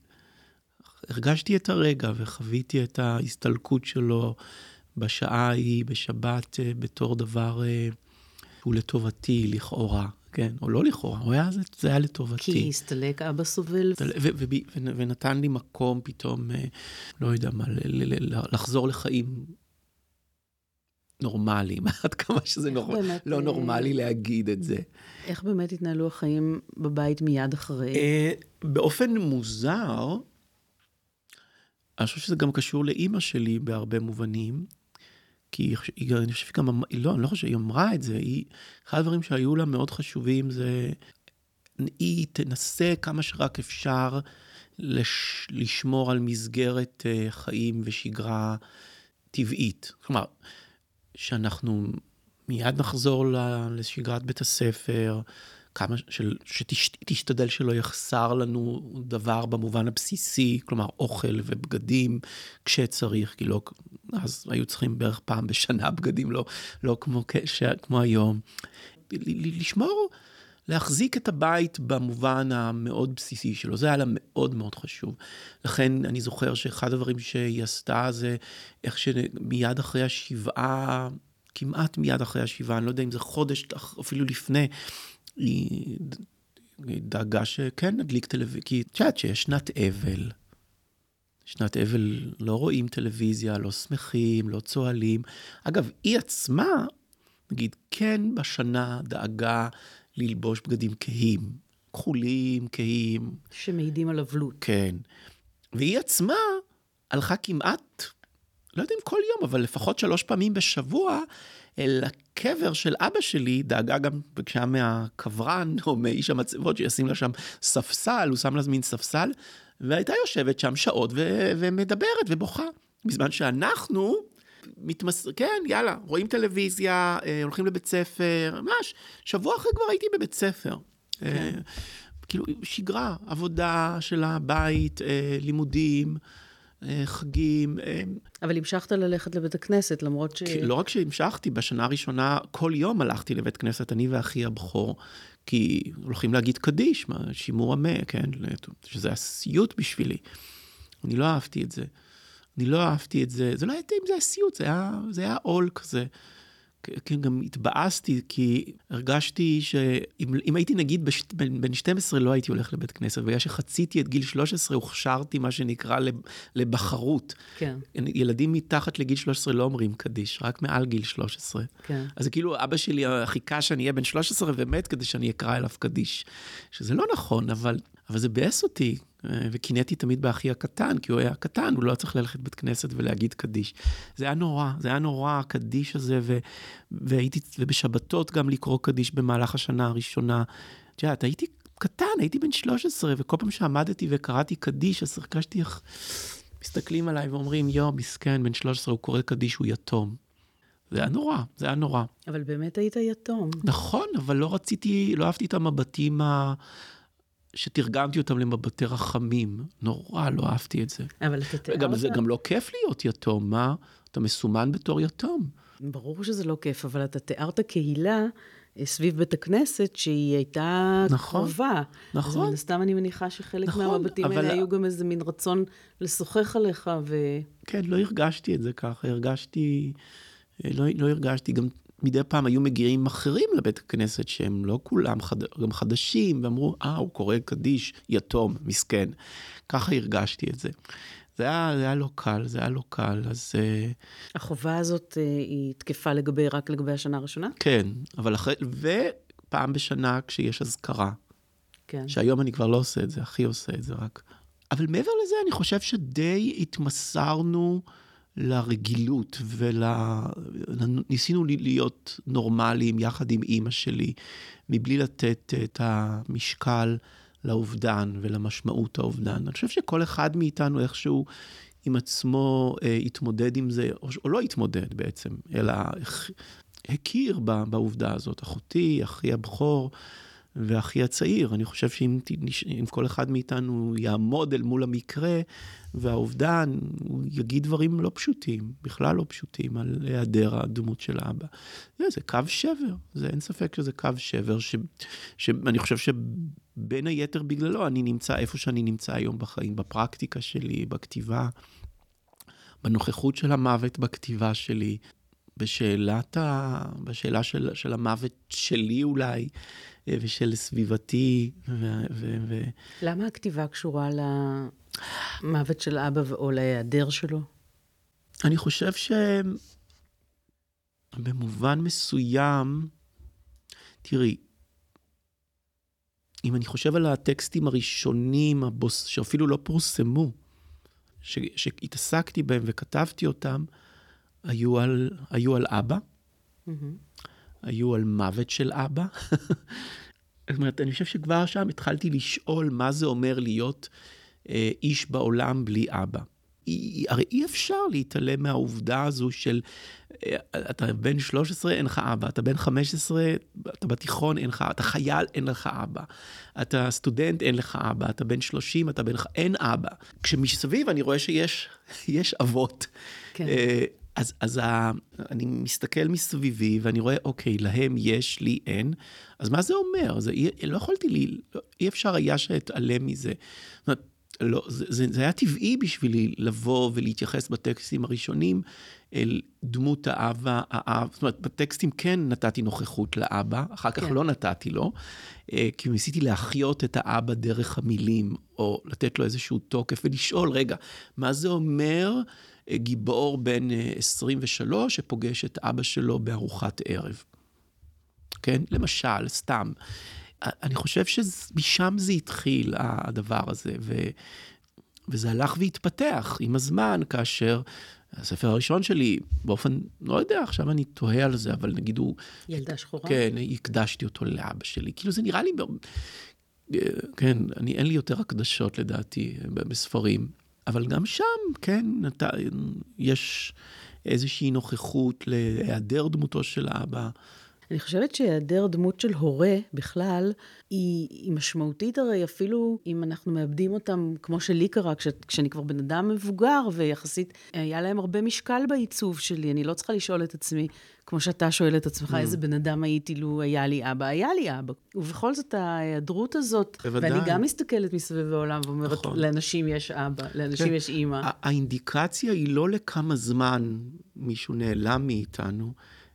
הרגשתי את הרגע וחוויתי את ההסתלקות שלו בשעה ההיא, בשבת, אה, בתור דבר שהוא לטובתי, לכאורה. כן, או לא לכאורה, הוא היה, זה, זה היה לטובתי. כי הסתלק, אבא סובל. ו- ו- ו- ו- ונתן לי מקום פתאום, אה, לא יודע מה, ל- ל- ל- לחזור לחיים נורמליים, עד כמה שזה נור... באמת, לא אה, נורמלי להגיד את זה. איך באמת התנהלו החיים בבית מיד אחרי? אה, באופן מוזר, אני חושב שזה גם קשור לאימא שלי בהרבה מובנים, כי היא היא, אני חושב שגם, לא, אני לא חושב, היא אמרה את זה, היא, אחד הדברים שהיו לה מאוד חשובים זה, היא תנסה כמה שרק אפשר לש, לשמור על מסגרת אה, חיים ושגרה טבעית. כלומר, שאנחנו מיד נחזור לשגרת בית הספר, כמה של, שתשתדל שלא יחסר לנו דבר במובן הבסיסי, כלומר אוכל ובגדים כשצריך, כי לא, אז היו צריכים בערך פעם בשנה בגדים, לא, לא כמו, כש, כמו היום. לשמור, להחזיק את הבית במובן המאוד בסיסי שלו, זה היה לה מאוד מאוד חשוב. לכן אני זוכר שאחד הדברים שהיא עשתה זה איך שמיד אחרי השבעה, כמעט מיד אחרי השבעה, אני לא יודע אם זה חודש, אפילו לפני, היא דאגה שכן נדליק טלוויזיה, כי את יודעת שיש שנת אבל. שנת אבל לא רואים טלוויזיה, לא שמחים, לא צוהלים. אגב, היא עצמה, נגיד, כן בשנה דאגה ללבוש בגדים כהים, כחולים, כהים, שמעידים על אבלות. כן. והיא עצמה הלכה כמעט, לא יודע אם כל יום, אבל לפחות שלוש פעמים בשבוע, אל הקבר של אבא שלי, דאגה גם, ביקשה מהקברן או מאיש המצבות שישים לה שם ספסל, הוא שם לה מין ספסל, והייתה יושבת שם שעות ו- ומדברת ובוכה. בזמן שאנחנו, מתמס... כן, יאללה, רואים טלוויזיה, אה, הולכים לבית ספר, ממש, שבוע אחרי כבר הייתי בבית ספר. כן. כאילו, שגרה, עבודה של הבית, אה, לימודים, אה, חגים. אה, אבל המשכת ללכת לבית הכנסת, למרות ש... לא רק שהמשכתי, בשנה הראשונה כל יום הלכתי לבית כנסת, אני ואחי הבכור, כי הולכים להגיד קדיש, מה, שימור המה, כן? שזה היה סיוט בשבילי. אני לא אהבתי את זה. אני לא אהבתי את זה, זה לא היה אם זה היה סיוט, זה היה, זה היה עול כזה. כן, גם התבאסתי, כי הרגשתי שאם הייתי נגיד בש, בן, בן 12 לא הייתי הולך לבית כנסת, בגלל שחציתי את גיל 13 הוכשרתי מה שנקרא לבחרות. כן. ילדים מתחת לגיל 13 לא אומרים קדיש, רק מעל גיל 13. כן. אז זה כאילו אבא שלי חיכה שאני אהיה בן 13 ומת כדי שאני אקרא אליו קדיש. שזה לא נכון, אבל, אבל זה ביאס אותי, וקינאתי תמיד באחי הקטן, כי הוא היה קטן, הוא לא צריך ללכת בית כנסת ולהגיד קדיש. זה היה נורא, זה היה נורא, הקדיש הזה, ו, והייתי, ובשבתות גם לקרוא קדיש במהלך השנה הראשונה. את יודעת, הייתי קטן, הייתי בן 13, וכל פעם שעמדתי וקראתי קדיש, אז הרגשתי איך מסתכלים עליי ואומרים, יואו, מסכן, בן 13, הוא קורא קדיש, הוא יתום. זה היה נורא, זה היה נורא. אבל באמת היית יתום. נכון, אבל לא רציתי, לא אהבתי את המבטים ה... שתרגמתי אותם למבטי רחמים. נורא לא אהבתי את זה. אבל אתה תיארת... גם זה גם לא כיף להיות יתום, מה? אתה מסומן בתור יתום. ברור שזה לא כיף, אבל אתה תיארת קהילה סביב בית הכנסת שהיא הייתה נכון, קרובה. נכון. אז מן הסתם אני מניחה שחלק נכון, מהמבטים אבל... האלה היו גם איזה מין רצון לשוחח עליך ו... כן, לא הרגשתי את זה ככה, הרגשתי... לא, לא הרגשתי, גם מדי פעם היו מגיעים אחרים לבית הכנסת שהם לא כולם חד... גם חדשים, ואמרו, אה, הוא קורא קדיש, יתום, מסכן. ככה הרגשתי את זה. זה היה, זה היה לא קל, זה היה לא קל, אז... החובה הזאת היא תקפה לגבי, רק לגבי השנה הראשונה? כן, אבל אחרי... ופעם בשנה כשיש אזכרה. כן. שהיום אני כבר לא עושה את זה, אחי עושה את זה רק. אבל מעבר לזה, אני חושב שדי התמסרנו לרגילות וניסינו להיות נורמליים יחד עם אימא שלי, מבלי לתת את המשקל לאובדן ולמשמעות האובדן. אני חושב שכל אחד מאיתנו איכשהו עם עצמו אה, התמודד עם זה, או, או לא התמודד בעצם, אלא הכיר בעובדה הזאת. אחותי, אחי הבכור, ואחי הצעיר. אני חושב שאם כל אחד מאיתנו יעמוד אל מול המקרה והאובדן, הוא יגיד דברים לא פשוטים, בכלל לא פשוטים, על היעדר הדמות של האבא. זה, זה קו שבר, זה אין ספק שזה קו שבר, ש, שאני חושב שבין היתר בגללו אני נמצא איפה שאני נמצא היום בחיים, בפרקטיקה שלי, בכתיבה, בנוכחות של המוות בכתיבה שלי. בשאלת ה... בשאלה של, של המוות שלי אולי, ושל סביבתי. ו, ו, ו... למה הכתיבה קשורה למוות של אבא או להיעדר שלו? אני חושב שבמובן מסוים, תראי, אם אני חושב על הטקסטים הראשונים, הבוס, שאפילו לא פורסמו, ש, שהתעסקתי בהם וכתבתי אותם, היו על, היו על אבא, mm-hmm. היו על מוות של אבא. זאת אומרת, אני חושב שכבר שם התחלתי לשאול מה זה אומר להיות אה, איש בעולם בלי אבא. הרי אי אפשר להתעלם מהעובדה הזו של, אה, אתה בן 13, אין לך אבא, אתה בן 15, אתה בתיכון, אין לך, אתה חייל, אין לך אבא, אתה סטודנט, אין לך אבא, אתה בן 30, אתה בן, אין אבא. כשמסביב אני רואה שיש אבות. כן. אה, אז, אז ה, אני מסתכל מסביבי ואני רואה, אוקיי, להם יש, לי אין, אז מה זה אומר? זה, לא יכולתי לי, לא, אי אפשר היה שאתעלם מזה. זאת אומרת, לא, זה, זה, זה היה טבעי בשבילי לבוא ולהתייחס בטקסטים הראשונים אל דמות האבא, האב, זאת אומרת, בטקסטים כן נתתי נוכחות לאבא, אחר כך כן. לא נתתי לו, אה, כי ניסיתי להחיות את האבא דרך המילים, או לתת לו איזשהו תוקף ולשאול, רגע, מה זה אומר גיבור בן 23 אה, שפוגש את אבא שלו בארוחת ערב. כן? למשל, סתם. אני חושב שמשם זה התחיל, הדבר הזה, ו... וזה הלך והתפתח עם הזמן, כאשר הספר הראשון שלי, באופן, לא יודע, עכשיו אני תוהה על זה, אבל נגיד הוא... ילדה שחורה? כן, הקדשתי אותו לאבא שלי. כאילו, זה נראה לי... אה, כן, אני, אין לי יותר הקדשות לדעתי בספרים. אבל גם שם, כן, אתה, יש איזושהי נוכחות להיעדר דמותו של האבא. אני חושבת שהיעדר דמות של הורה בכלל, היא, היא משמעותית הרי אפילו אם אנחנו מאבדים אותם, כמו שלי קרה, כש, כשאני כבר בן אדם מבוגר, ויחסית היה להם הרבה משקל בעיצוב שלי. אני לא צריכה לשאול את עצמי, כמו שאתה שואל את עצמך, mm. איזה בן אדם הייתי לו היה לי אבא. היה לי אבא. ובכל זאת, ההיעדרות הזאת, בוודאי. ואני גם מסתכלת מסביב העולם ואומרת, נכון. לאנשים יש אבא, לאנשים כן. יש אימא. האינדיקציה היא לא לכמה זמן מישהו נעלם מאיתנו,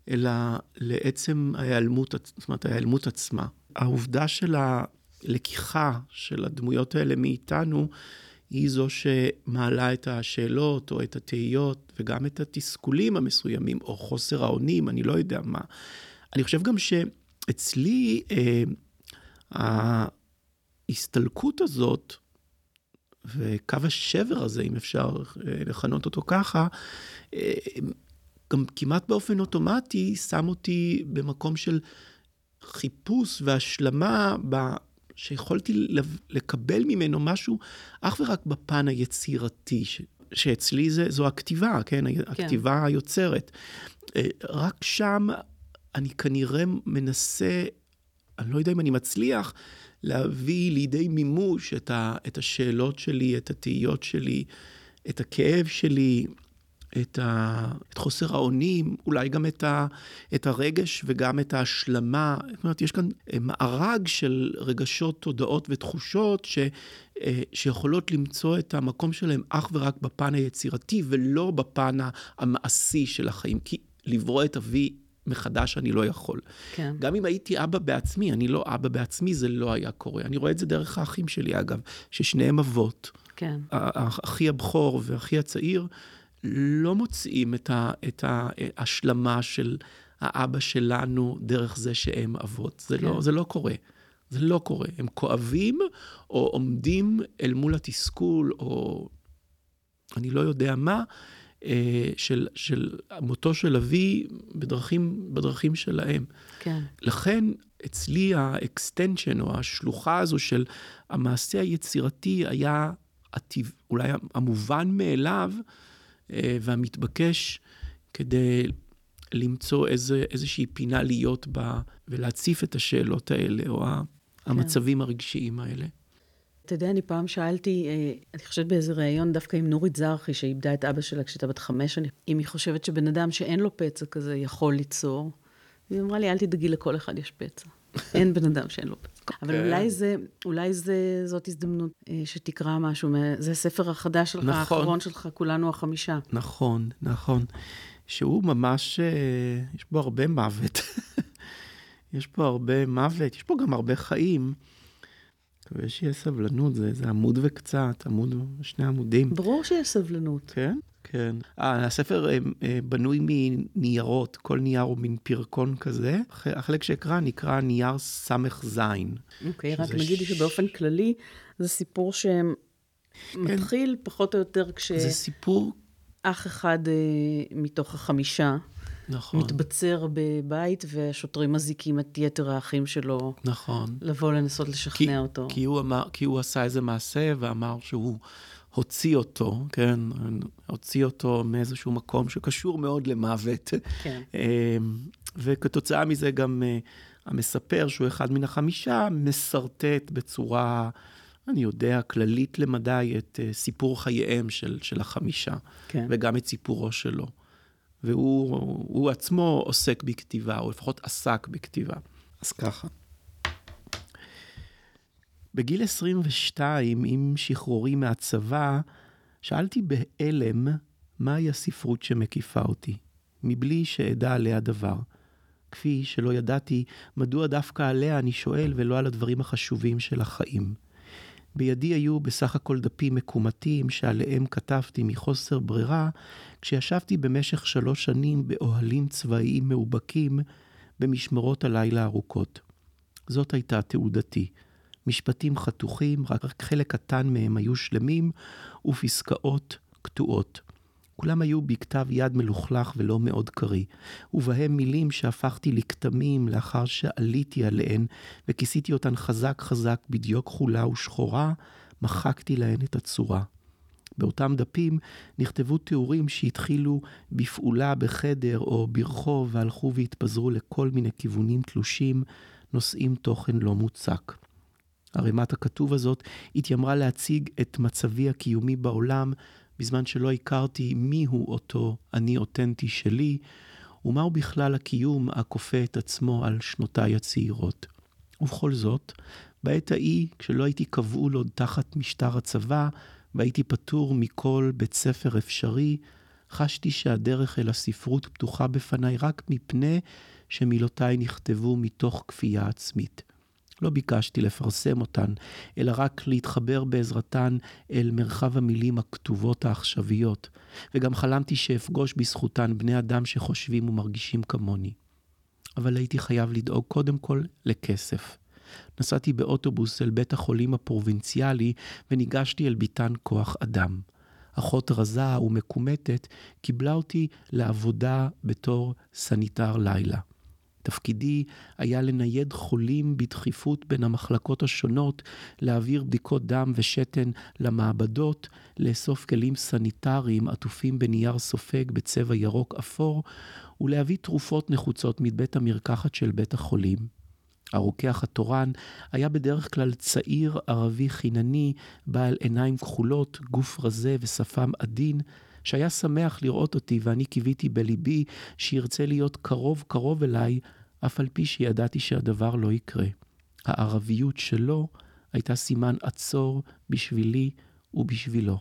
אלא לעצם ההיעלמות, זאת אומרת, ההיעלמות עצמה. העובדה של הלקיחה של הדמויות האלה מאיתנו, היא זו שמעלה את השאלות או את התהיות וגם את התסכולים המסוימים, או חוסר האונים, אני לא יודע מה. אני חושב גם שאצלי אה, ההסתלקות הזאת, וקו השבר הזה, אם אפשר אה, לכנות אותו ככה, אה, גם כמעט באופן אוטומטי שם אותי במקום של חיפוש והשלמה ב... שיכולתי לקבל ממנו משהו אך ורק בפן היצירתי, ש... שאצלי זה, זו הכתיבה, כן? כן? הכתיבה היוצרת. אה, רק שם אני כנראה מנסה, אני לא יודע אם אני מצליח, להביא לידי מימוש את, ה... את השאלות שלי, את התהיות שלי, את הכאב שלי, את, ה, את חוסר האונים, אולי גם את, ה, את הרגש וגם את ההשלמה. זאת אומרת, יש כאן אה, מארג של רגשות, תודעות ותחושות ש, אה, שיכולות למצוא את המקום שלהם אך ורק בפן היצירתי ולא בפן המעשי של החיים. כי לברוא את אבי מחדש אני לא יכול. כן. גם אם הייתי אבא בעצמי, אני לא אבא בעצמי, זה לא היה קורה. אני רואה את זה דרך האחים שלי, אגב, ששניהם אבות. כן. אחי הבכור ואחי הצעיר. לא מוצאים את, ה, את ההשלמה של האבא שלנו דרך זה שהם אבות. זה, לא, כן. לא, זה לא קורה. זה לא קורה. הם כואבים או עומדים אל מול התסכול, או אני לא יודע מה, אה, של, של מותו של אבי בדרכים, בדרכים שלהם. כן. לכן, אצלי ה extension, או השלוחה הזו של המעשה היצירתי, היה הטבע, אולי המובן מאליו, והמתבקש כדי למצוא איזה, איזושהי פינה להיות בה ולהציף את השאלות האלה, או המצבים הרגשיים האלה. אתה יודע, אני פעם שאלתי, אה, אני חושבת באיזה ראיון דווקא עם נורית זרחי, שאיבדה את אבא שלה כשהייתה בת חמש, אם היא חושבת שבן אדם שאין לו פצע כזה יכול ליצור. היא אמרה לי, אל תדאגי, לכל אחד יש פצע. אין בן אדם שאין לו פצע. אבל כן. אולי זה, אולי זה, זאת הזדמנות אה, שתקרא משהו. זה הספר החדש שלך, נכון. האחרון שלך, כולנו החמישה. נכון, נכון. שהוא ממש, אה, יש בו הרבה מוות. יש פה הרבה מוות, יש פה גם הרבה חיים. מקווה שיהיה סבלנות, זה, זה עמוד וקצת, עמוד, שני עמודים. ברור שיש סבלנות. כן, כן. אה, הספר אה, אה, בנוי מניירות, כל נייר הוא מין פרקון כזה. הח- החלק שאקרא נקרא נייר זין. אוקיי, רק נגיד ש- שבאופן כללי, זה סיפור שמתחיל פחות או יותר זה סיפור, כשאח אחד אה, מתוך החמישה נכון, מתבצר בבית, והשוטרים מזיקים את יתר האחים שלו נכון. לבוא לנסות לשכנע אותו. כי הוא, אמר, כי הוא עשה איזה מעשה ואמר שהוא הוציא אותו, כן? הוציא אותו מאיזשהו מקום שקשור מאוד למוות. כן. אה, וכתוצאה מזה גם אה, המספר, שהוא אחד מן החמישה, משרטט בצורה, אני יודע, כללית למדי, את אה, סיפור חייהם של, של החמישה, כן. וגם את סיפורו שלו. והוא הוא עצמו עוסק בכתיבה, או לפחות עסק בכתיבה. אז ככה. בגיל 22, עם שחרורי מהצבא, שאלתי בהלם מהי הספרות שמקיפה אותי, מבלי שאדע עליה דבר. כפי שלא ידעתי מדוע דווקא עליה אני שואל ולא על הדברים החשובים של החיים. בידי היו בסך הכל דפים מקומטים שעליהם כתבתי מחוסר ברירה, כשישבתי במשך שלוש שנים באוהלים צבאיים מאובקים במשמרות הלילה ארוכות. זאת הייתה תעודתי. משפטים חתוכים, רק חלק קטן מהם היו שלמים, ופסקאות קטועות. כולם היו בכתב יד מלוכלך ולא מאוד קריא, ובהם מילים שהפכתי לכתמים לאחר שעליתי עליהן, וכיסיתי אותן חזק חזק בדיו כחולה ושחורה, מחקתי להן את הצורה. באותם דפים נכתבו תיאורים שהתחילו בפעולה בחדר או ברחוב והלכו והתפזרו לכל מיני כיוונים תלושים, נושאים תוכן לא מוצק. ערימת הכתוב הזאת התיימרה להציג את מצבי הקיומי בעולם, בזמן שלא הכרתי מיהו אותו אני אותנטי שלי, ומהו בכלל הקיום הכופה את עצמו על שנותיי הצעירות. ובכל זאת, בעת ההיא, כשלא הייתי כבול עוד תחת משטר הצבא, והייתי פטור מכל בית ספר אפשרי, חשתי שהדרך אל הספרות פתוחה בפניי רק מפני שמילותיי נכתבו מתוך כפייה עצמית. לא ביקשתי לפרסם אותן, אלא רק להתחבר בעזרתן אל מרחב המילים הכתובות העכשוויות, וגם חלמתי שאפגוש בזכותן בני אדם שחושבים ומרגישים כמוני. אבל הייתי חייב לדאוג קודם כל לכסף. נסעתי באוטובוס אל בית החולים הפרובינציאלי וניגשתי אל ביתן כוח אדם. אחות רזה ומקומטת קיבלה אותי לעבודה בתור סניטר לילה. תפקידי היה לנייד חולים בדחיפות בין המחלקות השונות, להעביר בדיקות דם ושתן למעבדות, לאסוף כלים סניטריים עטופים בנייר סופג בצבע ירוק אפור, ולהביא תרופות נחוצות מבית המרקחת של בית החולים. הרוקח התורן היה בדרך כלל צעיר ערבי חינני, בעל עיניים כחולות, גוף רזה ושפם עדין, שהיה שמח לראות אותי ואני קיוויתי בליבי שירצה להיות קרוב קרוב אליי, אף על פי שידעתי שהדבר לא יקרה. הערביות שלו הייתה סימן עצור בשבילי ובשבילו.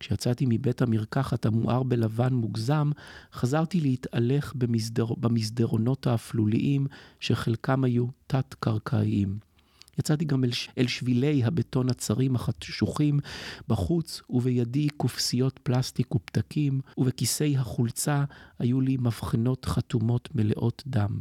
כשיצאתי מבית המרקחת המואר בלבן מוגזם, חזרתי להתהלך במסדר... במסדרונות האפלוליים, שחלקם היו תת-קרקעיים. יצאתי גם אל. אל שבילי הבטון הצרים החשוכים בחוץ, ובידי כופסיות פלסטיק ופתקים, ובכיסי החולצה היו לי מבחנות חתומות מלאות דם.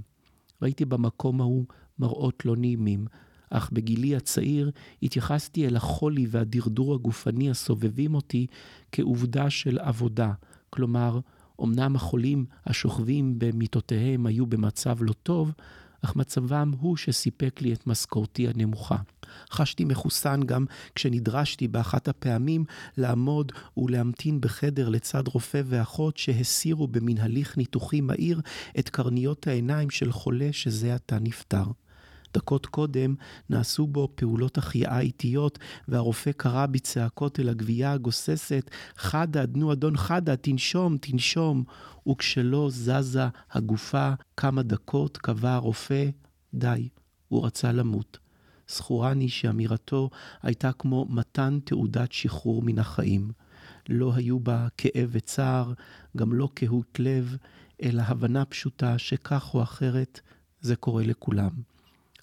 ראיתי במקום ההוא מראות לא נעימים, אך בגילי הצעיר התייחסתי אל החולי והדרדור הגופני הסובבים אותי כעובדה של עבודה. כלומר, אמנם החולים השוכבים במיטותיהם היו במצב לא טוב, אך מצבם הוא שסיפק לי את משכורתי הנמוכה. חשתי מחוסן גם כשנדרשתי באחת הפעמים לעמוד ולהמתין בחדר לצד רופא ואחות שהסירו במין הליך ניתוחי מהיר את קרניות העיניים של חולה שזה עתה נפטר. דקות קודם נעשו בו פעולות החייאה איטיות, והרופא קרא בצעקות אל הגבייה הגוססת, חדד, נו אדון חדד, תנשום, תנשום. וכשלא זזה הגופה כמה דקות, קבע הרופא, די, הוא רצה למות. זכורני שאמירתו הייתה כמו מתן תעודת שחרור מן החיים. לא היו בה כאב וצער, גם לא קהות לב, אלא הבנה פשוטה שכך או אחרת זה קורה לכולם.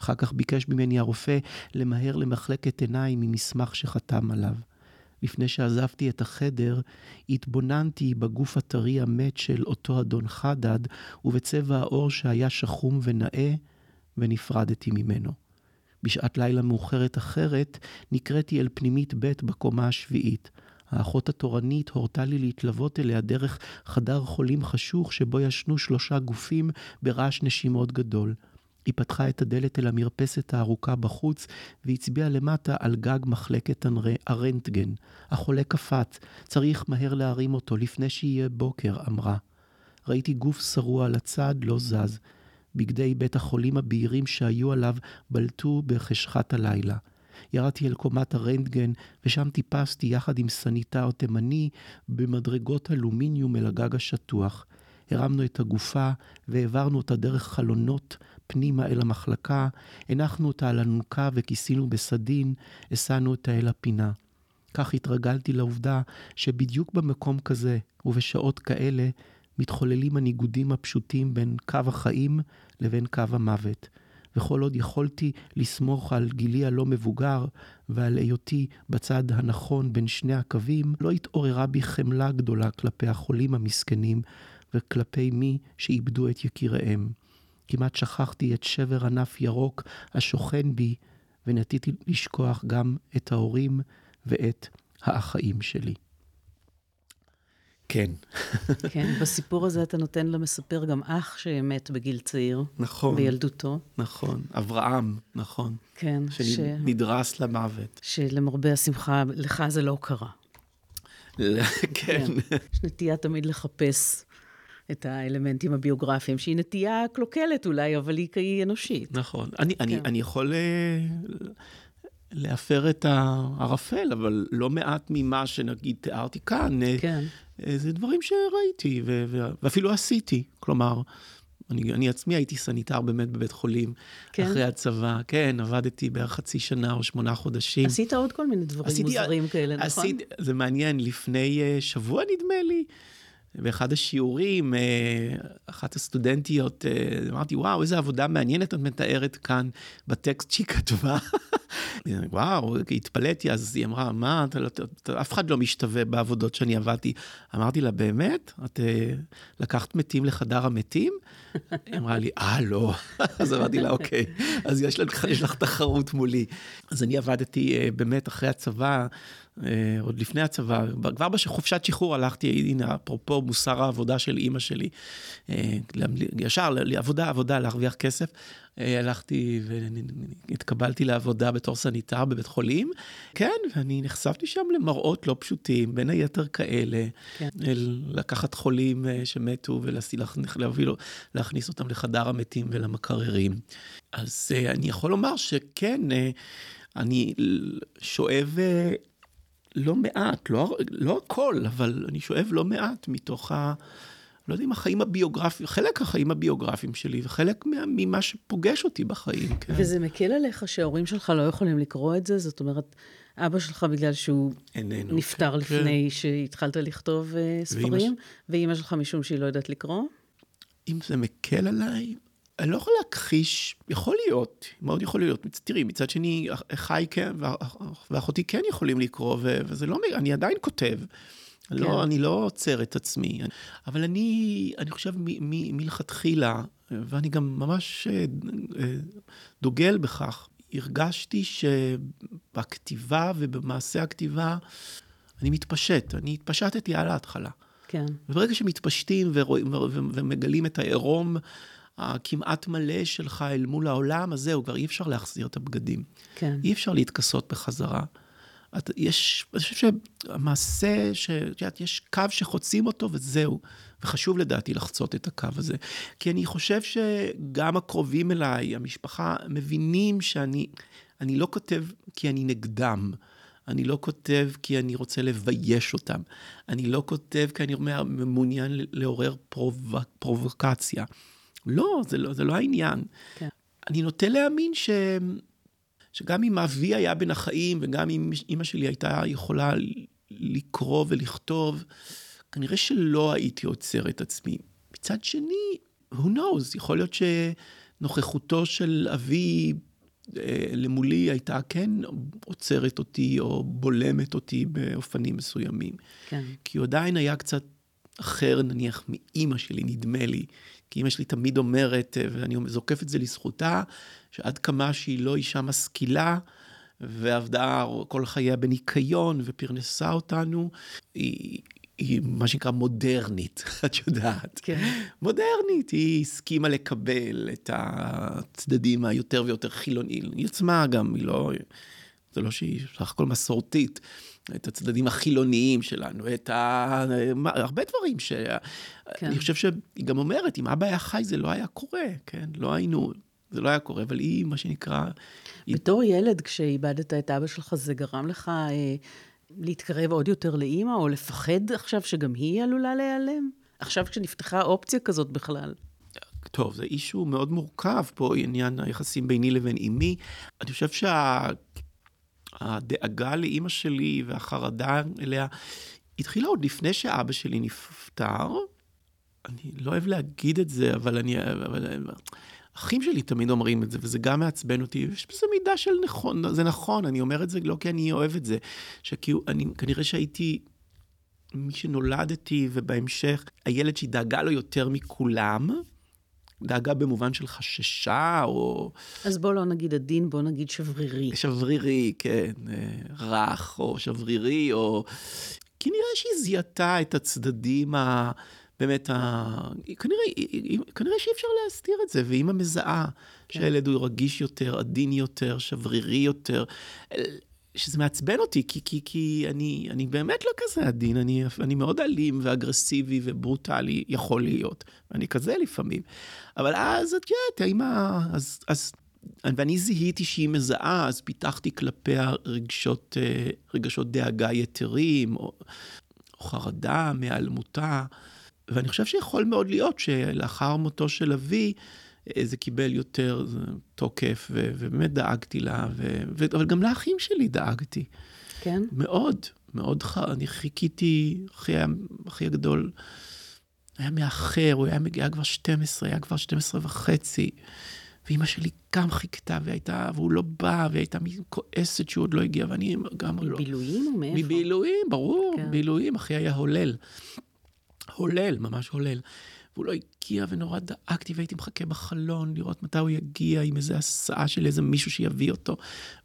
אחר כך ביקש ממני הרופא למהר למחלקת עיניים ממסמך שחתם עליו. לפני שעזבתי את החדר, התבוננתי בגוף הטרי המת של אותו אדון חדד, ובצבע האור שהיה שחום ונאה, ונפרדתי ממנו. בשעת לילה מאוחרת אחרת, נקראתי אל פנימית ב' בקומה השביעית. האחות התורנית הורתה לי להתלוות אליה דרך חדר חולים חשוך שבו ישנו שלושה גופים ברעש נשימות גדול. היא פתחה את הדלת אל המרפסת הארוכה בחוץ והצביעה למטה על גג מחלקת הרנטגן. החולה קפץ, צריך מהר להרים אותו לפני שיהיה בוקר, אמרה. ראיתי גוף שרוע על הצד, לא זז. בגדי בית החולים הבהירים שהיו עליו בלטו בחשכת הלילה. ירדתי אל קומת הרנטגן, ושם טיפסתי יחד עם סניטר תימני במדרגות אלומיניום אל הגג השטוח. הרמנו את הגופה והעברנו אותה דרך חלונות פנימה אל המחלקה, הנחנו אותה על אלונקה וכיסינו בסדין, הסענו אותה אל הפינה. כך התרגלתי לעובדה שבדיוק במקום כזה ובשעות כאלה מתחוללים הניגודים הפשוטים בין קו החיים לבין קו המוות. וכל עוד יכולתי לסמוך על גילי הלא מבוגר ועל היותי בצד הנכון בין שני הקווים, לא התעוררה בי חמלה גדולה כלפי החולים המסכנים וכלפי מי שאיבדו את יקיריהם. כמעט שכחתי את שבר ענף ירוק השוכן בי, ונטיתי לשכוח גם את ההורים ואת האחאים שלי. כן. כן, בסיפור הזה אתה נותן למספר גם אח שמת בגיל צעיר. נכון. בילדותו. נכון, אברהם, נכון. כן. שנדרס ש... למוות. שלמרבה השמחה, לך זה לא קרה. כן. יש נטייה תמיד לחפש את האלמנטים הביוגרפיים, שהיא נטייה קלוקלת אולי, אבל היא, היא אנושית. נכון. אני, כן. אני, אני יכול אה, להפר את הערפל, אבל לא מעט ממה שנגיד תיארתי כאן, אה, כן. אה, זה דברים שראיתי ו- ו- ואפילו עשיתי. כלומר, אני, אני עצמי הייתי סניטר באמת בבית חולים, כן? אחרי הצבא, כן, עבדתי בערך חצי שנה או שמונה חודשים. עשית עוד כל מיני דברים עשיתי, מוזרים כאלה, נכון? עשית, זה מעניין, לפני שבוע נדמה לי, באחד השיעורים, אה, אחת הסטודנטיות, אה, אמרתי, וואו, איזה עבודה מעניינת את מתארת כאן בטקסט שהיא כתבה. וואו, התפלאתי, אז היא אמרה, מה, אתה, אתה, אתה, אף אחד לא משתווה בעבודות שאני עבדתי. אמרתי לה, באמת? את אה, לקחת מתים לחדר המתים? היא אמרה לי, אה, לא. אז אמרתי לה, אוקיי, אז יש לך, יש לך תחרות מולי. אז אני עבדתי באמת אחרי הצבא. אה, עוד לפני הצבא, כבר בחופשת שחרור הלכתי, הנה, אפרופו מוסר העבודה של אימא שלי, אה, ישר לעבודה, עבודה, להרוויח כסף. אה, הלכתי והתקבלתי לעבודה בתור סניטר בבית חולים. כן, ואני נחשפתי שם למראות לא פשוטים, בין היתר כאלה, כן. לקחת חולים שמתו ולהכניס אותם לחדר המתים ולמקררים. אז אני יכול לומר שכן, אני שואב לא מעט, לא, לא הכל, אבל אני שואב לא מעט מתוך ה... לא יודע אם החיים הביוגרפיים, חלק החיים הביוגרפיים שלי, וחלק ממה שפוגש אותי בחיים, כן. וזה מקל עליך שההורים שלך לא יכולים לקרוא את זה? זאת אומרת, אבא שלך בגלל שהוא איננו, נפטר כן, לפני כן. שהתחלת לכתוב uh, ספרים, ואימא שלך משום שהיא לא יודעת לקרוא? אם זה מקל עליי, אני לא יכול להכחיש, יכול להיות, מאוד יכול להיות. תראי, מצד שני, אחיי כן, ואחותי כן יכולים לקרוא, וזה לא, אני עדיין כותב. לא, כן. לא, אני לא עוצר את עצמי. אבל אני, אני חושב מלכתחילה, ואני גם ממש אה, אה, דוגל בכך, הרגשתי שבכתיבה ובמעשה הכתיבה, אני מתפשט. אני התפשטתי על ההתחלה. כן. וברגע שמתפשטים ורואים, ומגלים את העירום, הכמעט מלא שלך אל מול העולם, אז זהו, כבר אי אפשר להחזיר את הבגדים. כן. אי אפשר להתכסות בחזרה. את, יש, אני חושב שהמעשה, שאת יודעת, יש קו שחוצים אותו וזהו. וחשוב לדעתי לחצות את הקו הזה. כי אני חושב שגם הקרובים אליי, המשפחה, מבינים שאני אני לא כותב כי אני נגדם. אני לא כותב כי אני רוצה לבייש אותם. אני לא כותב כי אני מעוניין לעורר פרוב... פרובוקציה. לא, זה לא, זה לא העניין. כן. אני נוטה להאמין ש... שגם אם אבי היה בין החיים, וגם אם אימא שלי הייתה יכולה לקרוא ולכתוב, כנראה שלא הייתי עוצר את עצמי. מצד שני, who knows, יכול להיות שנוכחותו של אבי אה, למולי הייתה כן עוצרת אותי או בולמת אותי באופנים מסוימים. כן. כי הוא עדיין היה קצת אחר, נניח, מאימא שלי, נדמה לי. כי אימא שלי תמיד אומרת, אה, ואני זוקף את זה לזכותה, שעד כמה שהיא לא אישה משכילה, ועבדה כל חייה בניקיון ופרנסה אותנו, היא, היא מה שנקרא מודרנית, את יודעת. כן. מודרנית, היא הסכימה לקבל את הצדדים היותר ויותר חילוניים. היא עצמה גם, היא לא, זה לא שהיא סך הכל מסורתית, את הצדדים החילוניים שלנו, את ה... הרבה דברים ש... כן. אני חושב שהיא גם אומרת, אם אבא היה חי זה לא היה קורה, כן? לא היינו... זה לא היה קורה, אבל היא, מה שנקרא... בתור היא... ילד, כשאיבדת את אבא שלך, זה גרם לך... אה... להתקרב עוד יותר לאימא, או לפחד עכשיו שגם היא עלולה להיעלם? עכשיו כשנפתחה אופציה כזאת בכלל. טוב, זה אישו מאוד מורכב פה, עניין היחסים ביני לבין אימי. אני חושב שהדאגה שה... לאימא שלי והחרדה אליה התחילה עוד לפני שאבא שלי נפטר. אני לא אוהב להגיד את זה, אבל אני... אבל... אחים שלי תמיד אומרים את זה, וזה גם מעצבן אותי, יש בזה מידה של נכון, זה נכון, אני אומר את זה לא כי אני אוהב את זה, שכאילו, אני, כנראה שהייתי מי שנולדתי, ובהמשך, הילד שהיא דאגה לו יותר מכולם, דאגה במובן של חששה, או... אז בוא לא נגיד עדין, בוא נגיד שברירי. שברירי, כן, אה, רך, או שברירי, או... כי נראה שהיא זיהתה את הצדדים ה... באמת, ה... כנראה, כנראה שאי אפשר להסתיר את זה, ואימא מזהה כן. שהילד הוא רגיש יותר, עדין יותר, שברירי יותר, שזה מעצבן אותי, כי, כי, כי אני, אני באמת לא כזה עדין, אני, אני מאוד אלים ואגרסיבי וברוטלי יכול להיות, אני כזה לפעמים. אבל אז, את יודעת, האמא, אז, אז, ואני זיהיתי שהיא מזהה, אז פיתחתי כלפיה רגשות, אה, רגשות דאגה יתרים, או, או חרדה מהיעלמותה. ואני חושב שיכול מאוד להיות שלאחר מותו של אבי, זה קיבל יותר תוקף, ו- ובאמת דאגתי לה, ו- ו- אבל גם לאחים שלי דאגתי. כן? מאוד, מאוד, ח... אני חיכיתי, אחי, אחי הגדול היה מאחר, הוא היה מגיע כבר 12, היה כבר 12 וחצי. ואימא שלי גם חיכתה, והייתה, והוא לא בא, והייתה כועסת שהוא עוד לא הגיע, ואני גם לא... מבילויים או מאיפה? מבילויים, ברור, כן. בילויים, אחי היה הולל. הולל, ממש הולל. והוא לא הגיע ונורא דאגתי והייתי מחכה בחלון לראות מתי הוא יגיע עם איזה הסעה של איזה מישהו שיביא אותו.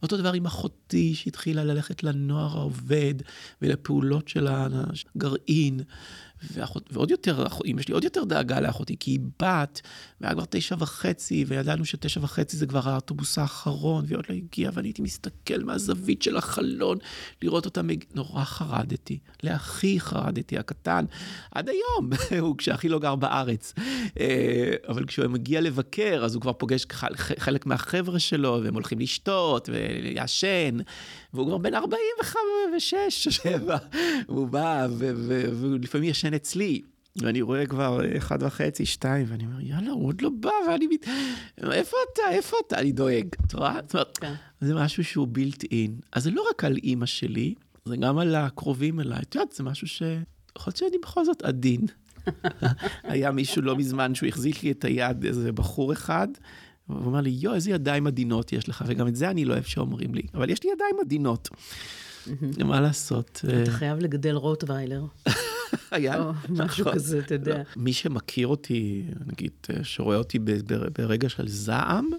ואותו דבר עם אחותי שהתחילה ללכת לנוער העובד ולפעולות של הגרעין. ואחות, ועוד יותר, אמא שלי עוד יותר דאגה לאחותי, כי היא בת, והיה כבר תשע וחצי, וידענו שתשע וחצי זה כבר האוטובוס האחרון, והיא עוד לא הגיעה, ואני הייתי מסתכל מהזווית של החלון, לראות אותה, מג... נורא חרדתי. לאחי חרדתי, הקטן, עד היום, הוא כשאחי לא גר בארץ. אה, אבל כשהוא מגיע לבקר, אז הוא כבר פוגש חלק מהחבר'ה שלו, והם הולכים לשתות ולעשן, והוא כבר בן 46, 7, והוא בא, ולפעמים ישן לפעמים אצלי. ואני רואה כבר אחד וחצי, שתיים, ואני אומר, יאללה, הוא עוד לא בא, ואני מת... איפה אתה? איפה אתה? אני דואג. את רואה? כן. זה משהו שהוא בילט אין. אז זה לא רק על אימא שלי, זה גם על הקרובים אליי. את יודעת, זה משהו ש... יכול להיות שאני בכל זאת עדין. היה מישהו לא מזמן שהוא החזיק לי את היד, איזה בחור אחד, והוא אמר לי, יואו, איזה ידיים עדינות יש לך, וגם את זה אני לא אוהב שאומרים לי, אבל יש לי ידיים עדינות. מה לעשות? אתה חייב לגדל רוטוויילר. היה? או משהו נכון. כזה, אתה יודע. לא. מי שמכיר אותי, נגיד, שרואה אותי ברגע של זעם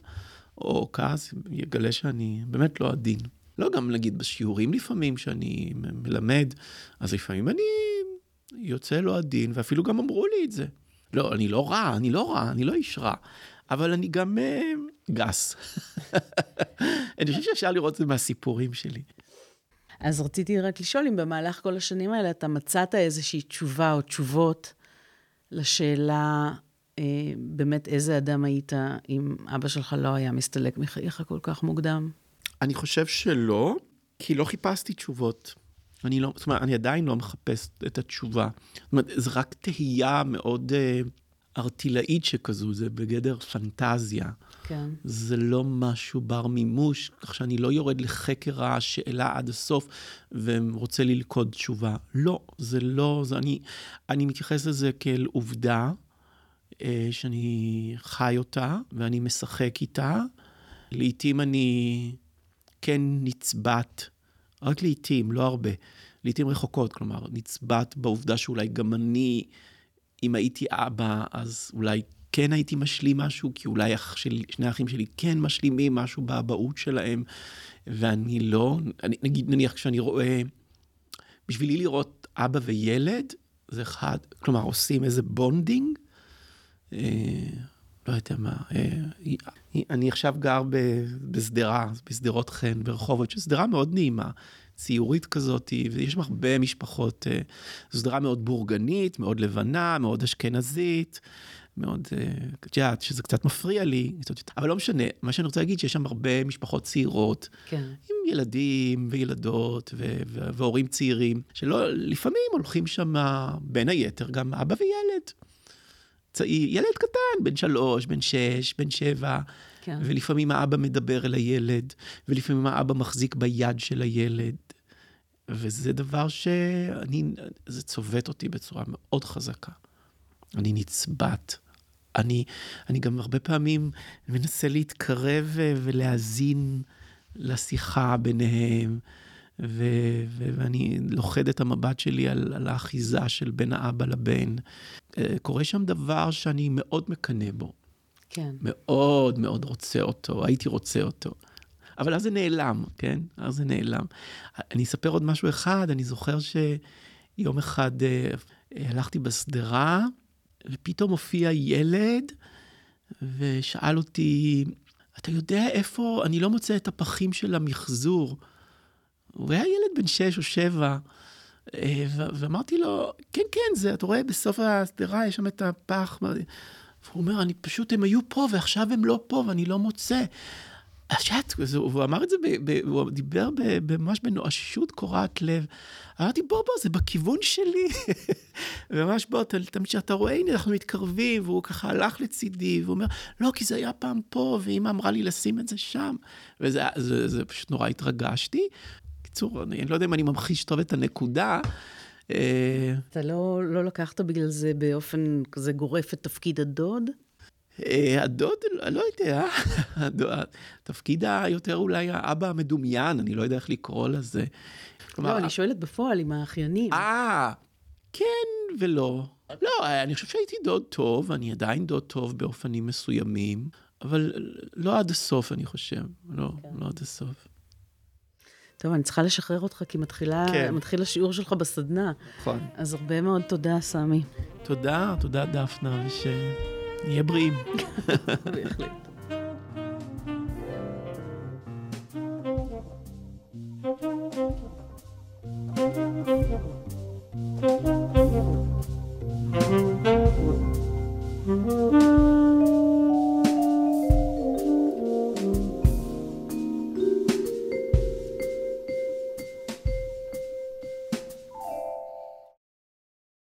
או כעס, יגלה שאני באמת לא עדין. לא גם נגיד בשיעורים לפעמים שאני מלמד, אז לפעמים אני יוצא לא עדין, ואפילו גם אמרו לי את זה. לא, אני לא רע, אני לא רע, אני לא איש רע, אבל אני גם uh, גס. אני חושב שאפשר לראות את זה מהסיפורים שלי. אז רציתי רק לשאול אם במהלך כל השנים האלה אתה מצאת איזושהי תשובה או תשובות לשאלה אה, באמת איזה אדם היית אם אבא שלך לא היה מסתלק מחייך כל כך מוקדם? אני חושב שלא, כי לא חיפשתי תשובות. אני לא, זאת אומרת, אני עדיין לא מחפש את התשובה. זאת אומרת, זה רק תהייה מאוד אה, ארטילאית שכזו, זה בגדר פנטזיה. כן. זה לא משהו בר מימוש, כך שאני לא יורד לחקר השאלה עד הסוף ורוצה ללכוד תשובה. לא, זה לא, זה אני, אני מתייחס לזה כאל עובדה אה, שאני חי אותה ואני משחק איתה. לעתים אני כן נצבט, רק לעתים, לא הרבה, לעתים רחוקות, כלומר, נצבט בעובדה שאולי גם אני, אם הייתי אבא, אז אולי כן הייתי משלים משהו, כי אולי אח שלי, שני האחים שלי כן משלימים משהו באבהות שלהם, ואני לא. אני, נגיד, נניח כשאני רואה, בשבילי לראות אבא וילד, זה אחד, כלומר, עושים איזה bonding. אה, לא יודע מה, אה, אני עכשיו גר בשדרה, בשדרות חן, ברחובות, שזו שדרה מאוד נעימה, ציורית כזאת, ויש שם הרבה משפחות, אה, זו שדרה מאוד בורגנית, מאוד לבנה, מאוד אשכנזית. מאוד, אה, את יודעת, שזה קצת מפריע לי, אבל לא משנה, מה שאני רוצה להגיד, שיש שם הרבה משפחות צעירות, כן. עם ילדים וילדות ו- ו- והורים צעירים, שלא, לפעמים הולכים שם, בין היתר, גם אבא וילד. צעיר, ילד קטן, בן שלוש, בן שש, בן שבע, כן. ולפעמים האבא מדבר אל הילד, ולפעמים האבא מחזיק ביד של הילד. וזה דבר שאני, זה צובט אותי בצורה מאוד חזקה. אני נצבט. אני, אני גם הרבה פעמים מנסה להתקרב ולהאזין לשיחה ביניהם, ו, ו, ואני לוכד את המבט שלי על, על האחיזה של בין האבא לבן. אה, קורה שם דבר שאני מאוד מקנא בו. כן. מאוד מאוד רוצה אותו, הייתי רוצה אותו. אבל אז זה נעלם, כן? אז זה נעלם. אני אספר עוד משהו אחד, אני זוכר שיום אחד אה, הלכתי בשדרה, ופתאום הופיע ילד ושאל אותי, אתה יודע איפה, אני לא מוצא את הפחים של המחזור. הוא היה ילד בן שש או שבע, אה, ואמרתי לו, כן, כן, זה, אתה רואה, בסוף השדרה יש שם את הפח. והוא אומר, אני פשוט, הם היו פה ועכשיו הם לא פה ואני לא מוצא. השעת, הוא אמר את זה, ב, ב, הוא דיבר ב, ממש בנואשות קורעת לב. אמרתי, בוא, בוא, זה בכיוון שלי. וממש בוא, תמיד שאתה רואה, הנה, אנחנו מתקרבים, והוא ככה הלך לצידי, והוא אומר, לא, כי זה היה פעם פה, ואמא אמרה לי לשים את זה שם. וזה זה, זה פשוט נורא התרגשתי. בקיצור, אני, אני לא יודע אם אני ממחיש טוב את הנקודה. אה, אתה לא, לא לקחת בגלל זה באופן כזה גורף את תפקיד הדוד? אה, הדוד, לא יודע, התפקיד היותר אולי האבא המדומיין, אני לא יודע איך לקרוא לזה. לא, אני שואלת בפועל עם האחיינים. אה, כן ולא. לא, אני חושב שהייתי דוד טוב, אני עדיין דוד טוב באופנים מסוימים, אבל לא עד הסוף, אני חושב. לא, כן. לא עד הסוף. טוב, אני צריכה לשחרר אותך, כי מתחילה, כן. מתחיל השיעור שלך בסדנה. נכון. אז הרבה מאוד תודה, סמי. תודה, תודה, דפנה, ושנהיה בריאים. בהחלט.